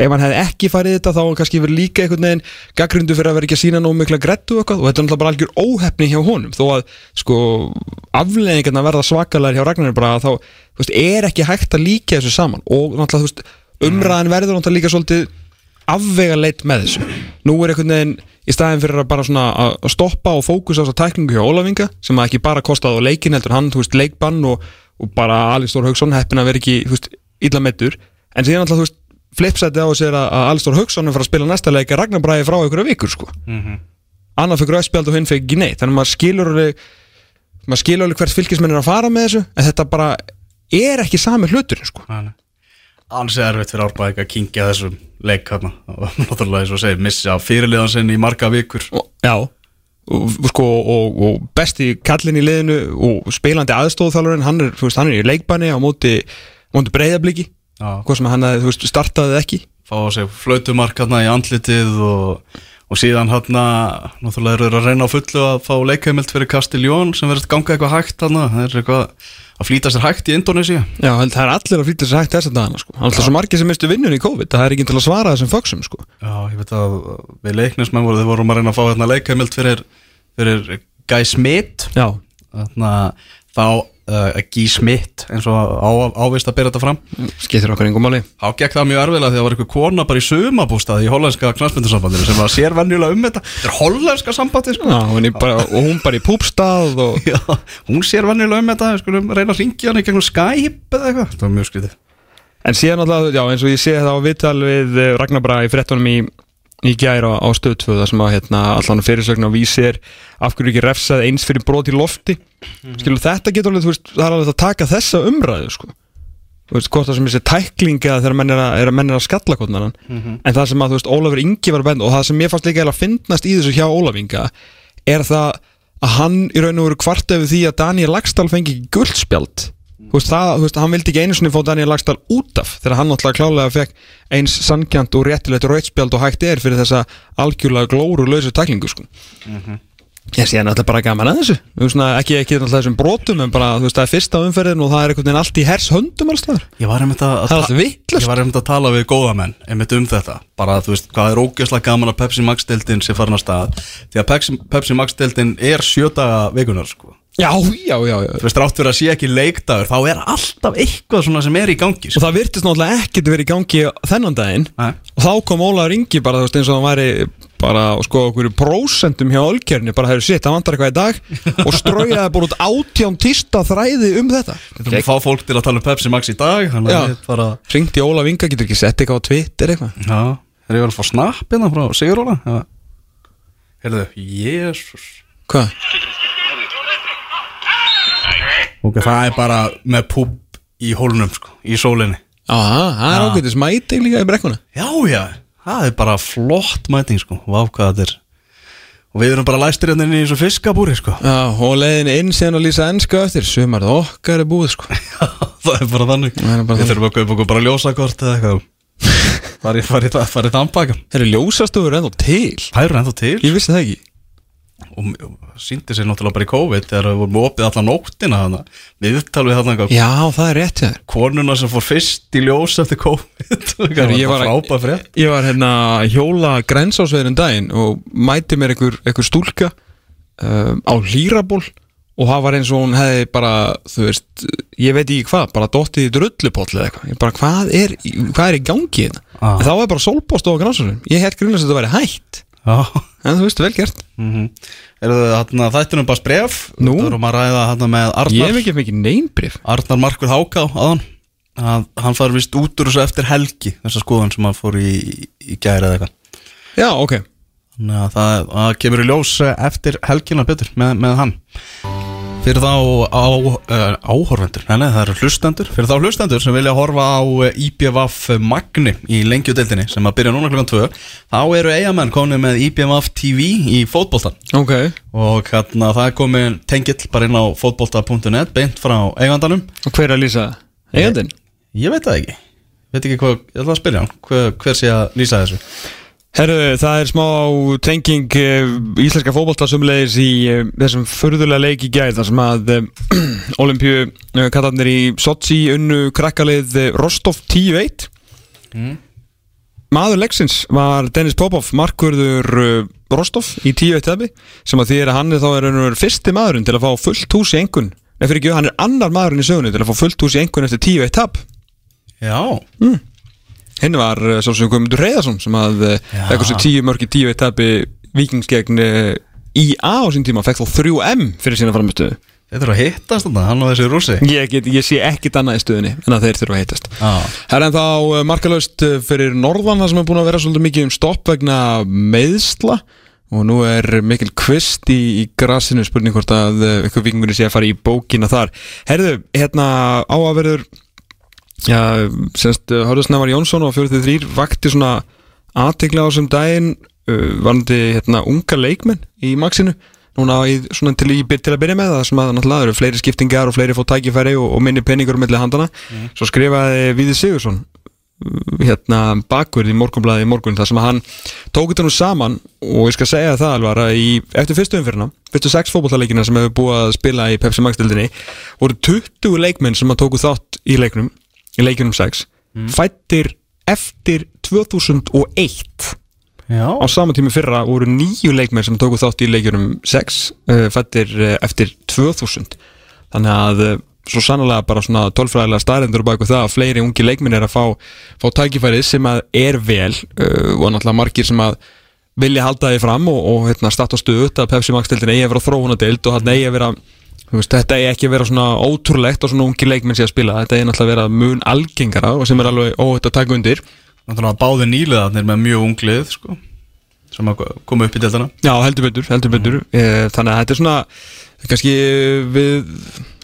ef hann hefði ekki farið þetta þá kannski verið líka einhvern veginn gaggrundu fyrir að vera ekki að sína nóg mikla grettu og eitthvað og þetta er náttúrulega bara algjör óhefni hjá honum þó að sko afleðingarna verða svakalega hjá Ragnar bara þá veist, er ekki hægt að líka þessu saman og náttúrulega veist, umræðan verður náttúrulega líka svolítið afvega leitt með þessu. Nú er einhvern veginn í staðin fyrir að bara svona að stoppa og fókusa á þessa tæklingu hjá Ólafinga sem að ekki bara kostaði á leikin heldur hann, þú veist, leikbann og, og bara Alistór Haugsson heppin að vera ekki, þú veist, illa meittur en síðan alltaf, þú veist, flipsæti á að segja að Alistór Haugsson er fara að spila næsta leik að Ragnar Bræði frá einhverja vikur, sko. Annar fyrir rauðspjald og hinn fyrir ekki neitt. Þannig að maður skilur alveg maður skilur alveg hvert fylgismenn er að fara með þessu en þetta bara er ekki sami hlutur, sko. Annars er erfitt fyrir árbæðing að kingja þessum leik og náttúrulega eins og segir missa fyrirliðan sinni í marga vikur. Já og, og sko, og, og besti kallin í liðinu og spilandi aðstóðþálurinn hann hann er í leikbanni á móti, móti breyðabliki hvað sem hann að, veist, startaði ekki. Fá á sig flautumark hérna í andlitið og, og síðan hérna náttúrulega eru að reyna á fullu að fá leikheimild fyrir Castiljón sem verður að ganga eitthvað hægt hérna það er eitthvað að flýta sér hægt í Indonesia Já, það er allir að flýta sér hægt þess að dagana sko. Alltaf svo margir sem mistu vinnun í COVID það er ekki til að svara þessum föksum sko. Já, ég veit að við leiknismenn vorum að reyna að fá hérna leikheimild fyrir, fyrir Guy Smith. Já. Þarna, þá uh, Guy Smith eins og á, ávist að byrja þetta fram. Skiptir okkur engum máli. Þá gekk það mjög erfiðlega því að það var eitthvað kona bara í sumabústað í hollenska knastmyndasambandinu sem var sér venjulega um þetta. Þetta er hollenska sambandi sko. Já, hún bara, og hún bara í púpstað og... Já, hún sér venjulega um þetta við skulum reyna að ringja hann í gegnum Skype eða eitthvað. Það var mjög skrítið. En síðan alltaf, já, eins og ég sé það á viðtal við eh, Ragnar Braga í frettunum í, í gæra á, á stöð 2 þar sem að hérna, allan fyrirsögn á vísir af hverju ekki refsað eins fyrir brot í lofti? Skilur þetta getur alveg, veist, það er alveg að taka þessa umræðu sko. Þú veist, hvort það sem þessi tæklinga þegar menn er að, að, menn er að skalla konar Mhm. en það sem að, þú veist, Ólafur Ingi var bend og það sem ég fannst líka eiginlega að finnast í þessu hjá Ólaf Inga er það að hann í raun og veru kvart yfir því að Daniel Lagstall fengi guldspjald þú veist, það, þú veist, hann vildi ekki einu sinni fá Daniel Lagstall út af þegar hann náttúrulega klálega fekk eins sangjant og réttilegt rautspjald og hægt er fyrir þessa algjörlega glóru lausu tæklingu sko. ég sé náttúrulega bara gaman að þessu. Veist, ekki, ekki náttúrulega þessum brotum en bara, þú veist, það er fyrsta umferðin og það er einhvern veginn allt í hers höndum alls staðar. Ég var einmitt að, einmitt að tala við góða menn einmitt um þetta. Bara þú veist hvað er ógeðslega gaman að Pepsi Max deildin sé farin að stað. Því að Pepsi, Pepsi Max deildin er sjötaga vikunar sko Já, já, já, já. Þú veist rátt fyrir að sé ekki leikdagur þá er alltaf eitthvað svona sem er í gangi Og það virtist náttúrulega ekkert verið í gangi þennan daginn. Nei. Og þá kom Ólaður Ingi bara, þú veist, eins og hann væri bara, sko, okkur prósentum hjá Ölkerni bara, hefur sitt, það vantar eitthvað í dag. Og straujaði bara út átján týsta þræði um þetta. Við þurfum að fá fólk til að tala um Pepsi Max í dag að við bara Ringdi Ólaf Inga, getur ekki sett eitthvað á Twitter eitthvað? Já, er ég vel að fá snapp hérna frá Siguróla Já. Heyrðu, jésús Hvað? Ok, það er bara með púp í hólnum sko, í sólinni. Já, það er ágætis mæting líka í brekkuna. Já, já, það er bara flott mæting sko Vá hvað þetta er. Og við erum bara læstir hérna inn í þessu fiskabúri sko. Já, og leiðin inn síðan að lýsa ennsku eftir. Sumar okkar er búið sko. Það er bara þannig. Við þurfum að kaupa okkur bara ljósakort eða eitthvað. Farið fari, fari þann baka Það eru ljósastofur ennþá til. Það eru ennþá til. Ég vissi það ekki Og, og síndi sér náttúrulega bara í COVID Þegar við vorum opið allan nóttina Við upptalum við þarna Já, það er rétt hjá þér Konuna sem fór fyrst í ljós eftir COVID Það ég var frábæð frétt Ég var hérna hjóla grensásveðin daginn og mæti mér einhver, einhver stúlka um, á hlýraból og það var eins og hún hefði bara, þú veist, ég veit ekki hvað, bara dottið í drullupoll eða eitthvað. Bara, hvað er, hvað er í gangi hérna? Ah. Þá var bara sólpost á grensásveðin. Ég held grunlega að þetta væri hætt. Já En þú veist, vel gert. mm -hmm. Er það þættunum bara spref Nú? Það erum að ræða hérna með Ég Arnar hef ekki mikið neynbrif. Arnar Markur Háká að hann far vist út úr þessu eftir helgi þessa skoðun sem hann fór í, í gæri eða eitthvað Já, ok. Þannig að það, það kemur í ljós eh, eftir helgina betur með, með hann Fyrir þá á, uh, áhorfendur, nei, nei, það eru hlustendur Fyrir þá hlustendur sem vilja horfa á eh, IPVF Magni í lengjudeldinni sem að byrja núna klukkan 2 Þá eru eigamenn konið með IPVF TV í fótboltan Ok. Og hérna það er komið tengill bara inn á fótbolta.net beint frá eigandanum Og hver er að lýsa það? Eigandinn? Ég veit það ekki Veit ekki hvað, ég ætla að spyrja hann hver, hver sé að lýsa þessu Herru, það er smá tenging uh, íslenska fótbolta sumleis í uh, þessum förðulega leik í gæð þar sem að uh, Olimpíu kallarnir í Sochi unnu krakkalið Rostov 10-1 Mm. Maður leiksins var Dennis Popov markvörður uh, Rostov í 10-1 tefi sem að því er að hann er þá er fyrsti maðurinn til að fá fullt hús í engun Nei, fyrir ekki, hann er annar maðurinn í sögunni til að fá fullt hús í engun eftir 10-1 tap. Já, Hinn var svo sem Guðmundur Reyðarsson sem að eitthvað sem tíu mörg í tíu eitt tapi vikings gegn uh, IA á sín tíma fekk þá 3M fyrir sína framistöðu þeir þurfa að hittast þetta, hann og þessi rússi. Ég, get, ég sé ekkit annað í stöðunni en að þeir þurfa að heitast Já, Það er ennþá uh, markalöst fyrir norðan það sem er búin að vera svolítið mikið um stopp vegna meðsla og nú er mikil kvist í, í grasinu spurning hvort að ykkur vikingunni sé að fara í bókina þar. Herðu, hérna á að verður Já, semst, Hörðusnæmar Jónsson og 43 vakti svona aðtekla á þessum daginn uh, varandi hérna unga leikmenn í Maxinu. Núna í, svona til, í, til að byrja með það sem að náttúrulega eru fleiri skiptingar og fleiri fótt tækifæri og, og minni peningur mellir handana svo skrifaði Víði Sigursson uh, hérna bakverð í morgunblæði í morgun þar sem að hann tók þetta nú saman og ég skal segja það alvar að í, eftir fyrstu umfyrna, fyrstu sex fótballaleikina sem hefur búið að spila í Pepsi Max dildinni voru 20 leikmenn sem að tóku þátt í leiknum í leikunum 6 fættir eftir 2001 já, á sama tími fyrra voru nýju leikmenn sem tóku þátt í leikjunum 6 uh, fættir uh, eftir 2000 þannig að uh, svo sannlega bara svona tölfræðilega staðrendur baka það að fleiri ungi leikmenn er að fá, fá tækifærið sem að er vel og náttúrulega margir sem að vilja halda því fram og, og hérna, starta stuðut að Pepsi Max-deildin eigi að vera þróunadeild og hann eigi að vera veist, þetta eigi ekki að vera svona ótrúlegt og svona ungi leikmenn sé að spila. Þetta eigi náttúrulega að vera mun algengara og sem er alveg óhætt að taka undir. Náttúrulega báði nýliðarnir með mjög unglið sko, sem að koma upp í deltana Já, heldur betur, heldur betur. Mm. Þannig að þetta er svona kannski við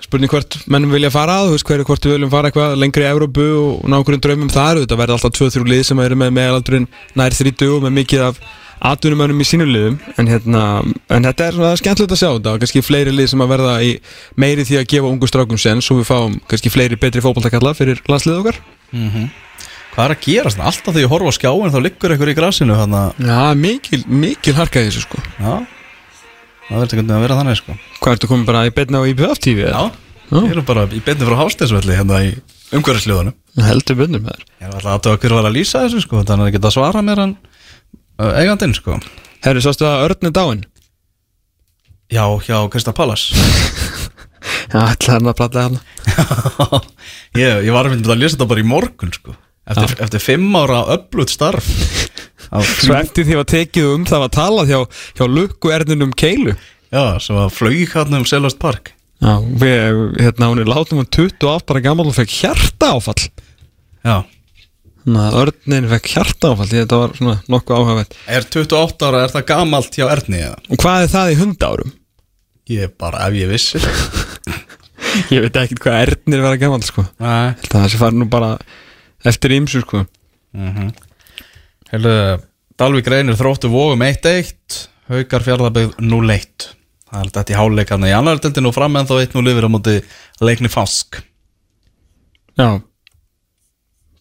spurning hvert menn vilja fara að, hverju hvort við viljum fara eitthvað lengri í Európu og ná okkur draumum. Þar þetta verður alltaf 2-3 lið sem eru með meðalaldurinn nær 30 og með mikið af atvinnumönnum í sínum liðum en, hérna, en þetta er svona skemmtilegt að sjá þetta og kannski fleiri lið sem að verða í meiri því að gefa ungu strákum sen svo við fáum kannski fleiri betri fótballtakalla fyrir landslið okkar. Hvað er að gerast? Alltaf þegar ég horfa á skjáin þá liggur einhver í grasinu að Já, mikil, mikil harka í þessu sko. Já, það verður ekki að vera þannig sko. Hvað ertu komin bara í betna á IPF TV? Já, við erum bara í beinni frá Hásteinsvelli hérna í umhverfisljóðanum Heldur með þér. Ég var alltaf aðtöða hver var að lýsa þessu sko þannig að eigandinn sko. Herri, sástu að Örn er dáinn? Já, hjá Krista Pallas Já, ætla hann að prata hann ég, ég var að mynda að lýsa þetta bara í morgun sko. Eftir, eftir fimm ára öflut starf. Eftir því að tekið um það var talað hjá, hjá lukku erninum Keilu. Já, sem var flög hann um Selast Park. Já, við, hérna, hún er látum um 28 bara gammal og fekk hjarta áfall Já Örnin fekk hjarta áfall því þetta var svona nokkuð áhugavert. Er 28 ára, er það gamalt hjá Erni eða? Og hvað er það í hundárum? Ég bara, ef ég vissi. Ég veit ekki hvað Ernir vera gammal sko. Nei. Held að það sé farið nú bara eftir ímsu sko. Heilu, Dalvík reynir þróttu vógum 1-1 Haukar fjárðabegð 0-1 Það er þetta í háleikarna í annar deltinu og fram en þá 1-0 yfir á móti leikni Fask. Já.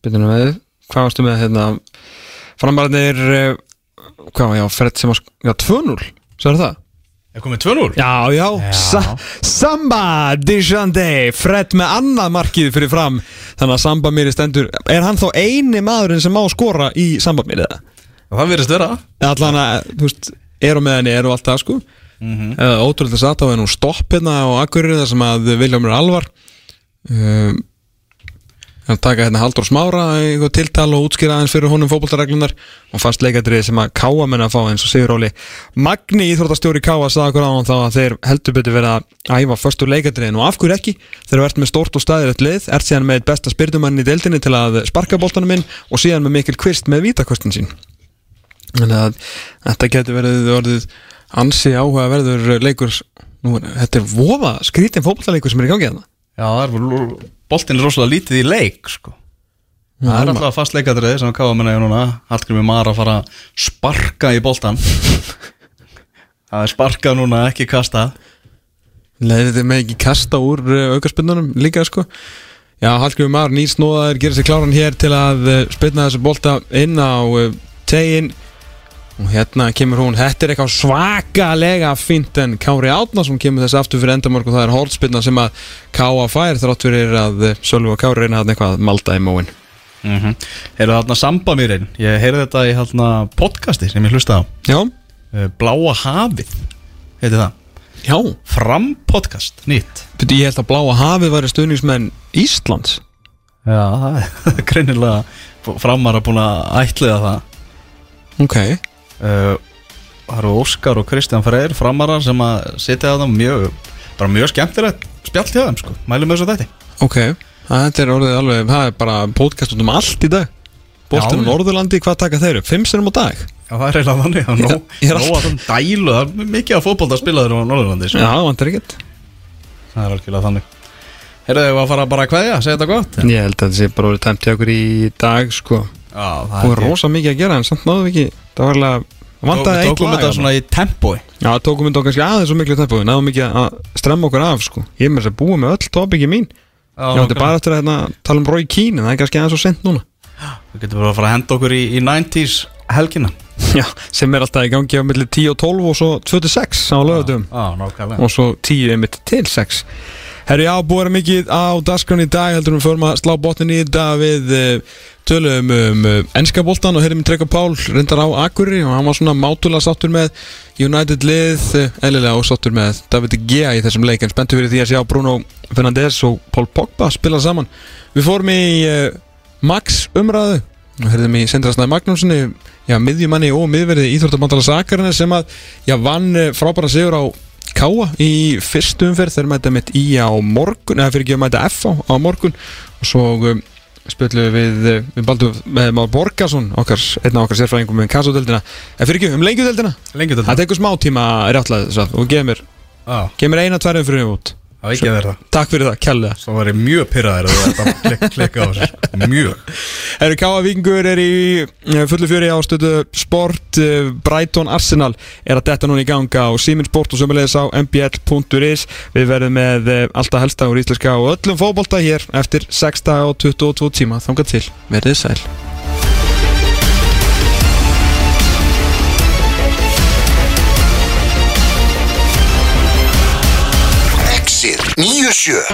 Byrjunum við Hvað varstu með hérna Frambarðinir eh, Hvað var já, Fred sem var Já, 2-0 Sæður það? Er komið 2-0? Já, já, Sa Samba Dijande Fred með annað markið fyrir fram Þannig að Samba mér stendur Er hann þá eini maðurinn sem má skora í Samba mér eða? Það virðist vera Allan að, þú veist, er og með henni er og allt það sko mm -hmm. Ótrúlega satt á hennu stopp hérna á Akureyri þar sem að Viljámur Alvar um, hann taka hérna Haldur Smára í eitthvað tiltal og útskýra aðeins fyrir honum fótboltareglunar og fast leikadrið sem að Káa menna að fá eins og Sigur Óli Magni íþróttastjóri Káa sagði okkur á hann þá að þeir heldur betur verið að æfa förstu leikadriðin og af hverju ekki? Þeir ert með stórt og staðilegt lið ert síðan með besta spyrnumann í deildinni til að sparka boltanum inn og síðan með mikil kvist með vítakostin sín. Þannig að þetta getur verið ansi áhuga verður leikur. Nú, er- þetta er voða skrítin fótbollaleikur sem er í gangi þarna. Já, það er boltin er rosalega lítið í leik sko. Það er alltaf fast leikadrið sem að káða minna ég núna. Hallgrimur Mar að fara að sparka í boltan Það er sparkað núna, ekki kastað. Leðið þið með ekki kasta úr uh, aukarspinnunum líka sko. Já, Hallgrímur Mar nýsnóðaður gerir sér kláran hér til að uh, spinna þessu bolta inn á uh, tegin og hérna kemur hún, þetta er eitthvað svakalega fínt en Kári Átnason kemur þessi aftur fyrir endamörk og það er hólspinna sem að Káa fær þrátt fyrir að uh, Sölvi og Kári reyna hann eitthvað að malda í móin mm -hmm. Heyrðu þarna Sambamýrin Ég heyrði þetta í hérna, podcasti sem ég hlusta á. Já, Uh, Bláa hafið Heiti það. Já. Fram podcast, nýtt. Ég held að Bláa hafið væri stuðningsmenn Íslands. Já, það er greinilega framar að búin að ætliða það. Ok uh, Það eru Óskar og Kristján Freyr framarar sem að sitja að það mjög bara mjög skemmtilegt spjall hjá þeim sko. Mælum með þessu þetta Ok, þetta er orðið alveg, það er bara podcast um allt í dag. Á Já. Norðurlandi, hvað taka þeir upp? Fimm sinum á dag? Já, það er eiginlega þannig Það er nóg nóg að þann dælu Það er mikið af fótbolta spilaður á Norðurlandi sko. Já, vantar ekkert. Það er algjörlega þannig. Heyrðu þau að fara bara að kveðja, segja þetta gott? Ég held að þetta sé bara orðið tæmt til okkur í dag sko Það er rosa mikið að gera en samt náðum við ekki Það var alveg, vantaði Við eitt tókum lag þetta svona í tempói. Já, tókum þetta kannski aðeins svo miklu tempo Við náðum ekki að stremma okkur af sko. Ég er með þess að búa með öll tópiki mín. Já, Ég átti bara eftir að hérna, tala um Roy Keane En það er kannski aðeins svo sent núna. Við getum bara að fara að henda okkur í, í 90s helgina. Já, sem er alltaf í gangi á milli 10 og 12 og svo 26 á nákvæmlega. Og svo 10 einmitt til 6 Herri, já, búið er mikið á dagskrán í dag heldur við förum að slá botnin í þetta við uh, tölum um uh, ennskaboltan og herri minn Trekka Pál reyndar á Akurri og hann var svona mátulega sáttur með United lið, uh, eðlilega og sáttur með David Gea í þessum leik en spenntu fyrir því að sjá Bruno Fernandes og Paul Pogba spila saman. Við fórum í Max umræðu og herðum í Sendrasnæði Magnúsinni já, miðjumanni og miðverði Íþróttabandala Sakarinn sem að já, vann frábæra sigur á Káa í fyrstu umferð. Þeir mæta mitt í á morgun eða fyrir ekki að mæta F á, á morgun. Og svo um, spjöldum við við baldum með Már Borgarsson okkar, einn af okkar sérfræðingum með kassadeldina eða fyrir ekki um til það tekur smá tíma réttlega og gefur mér eina tværið fyrir út. það var ekki að vera það takk fyrir það, kærlega. Svo var ég mjög pyrraður að klik, klikka á þessu. Mjög. Eru Káa Víkingur er í eh, fullu fjöri á stöðu sport eh, Brighton Arsenal er að detta núna í ganga á Simin Sport og sömulegis á mbl.is Við verðum með eh, alltaf helsta úr íslenska og öllum fótbolta hér eftir 6 daga og 22 tíma. Þangað til, verðið sæl 你也是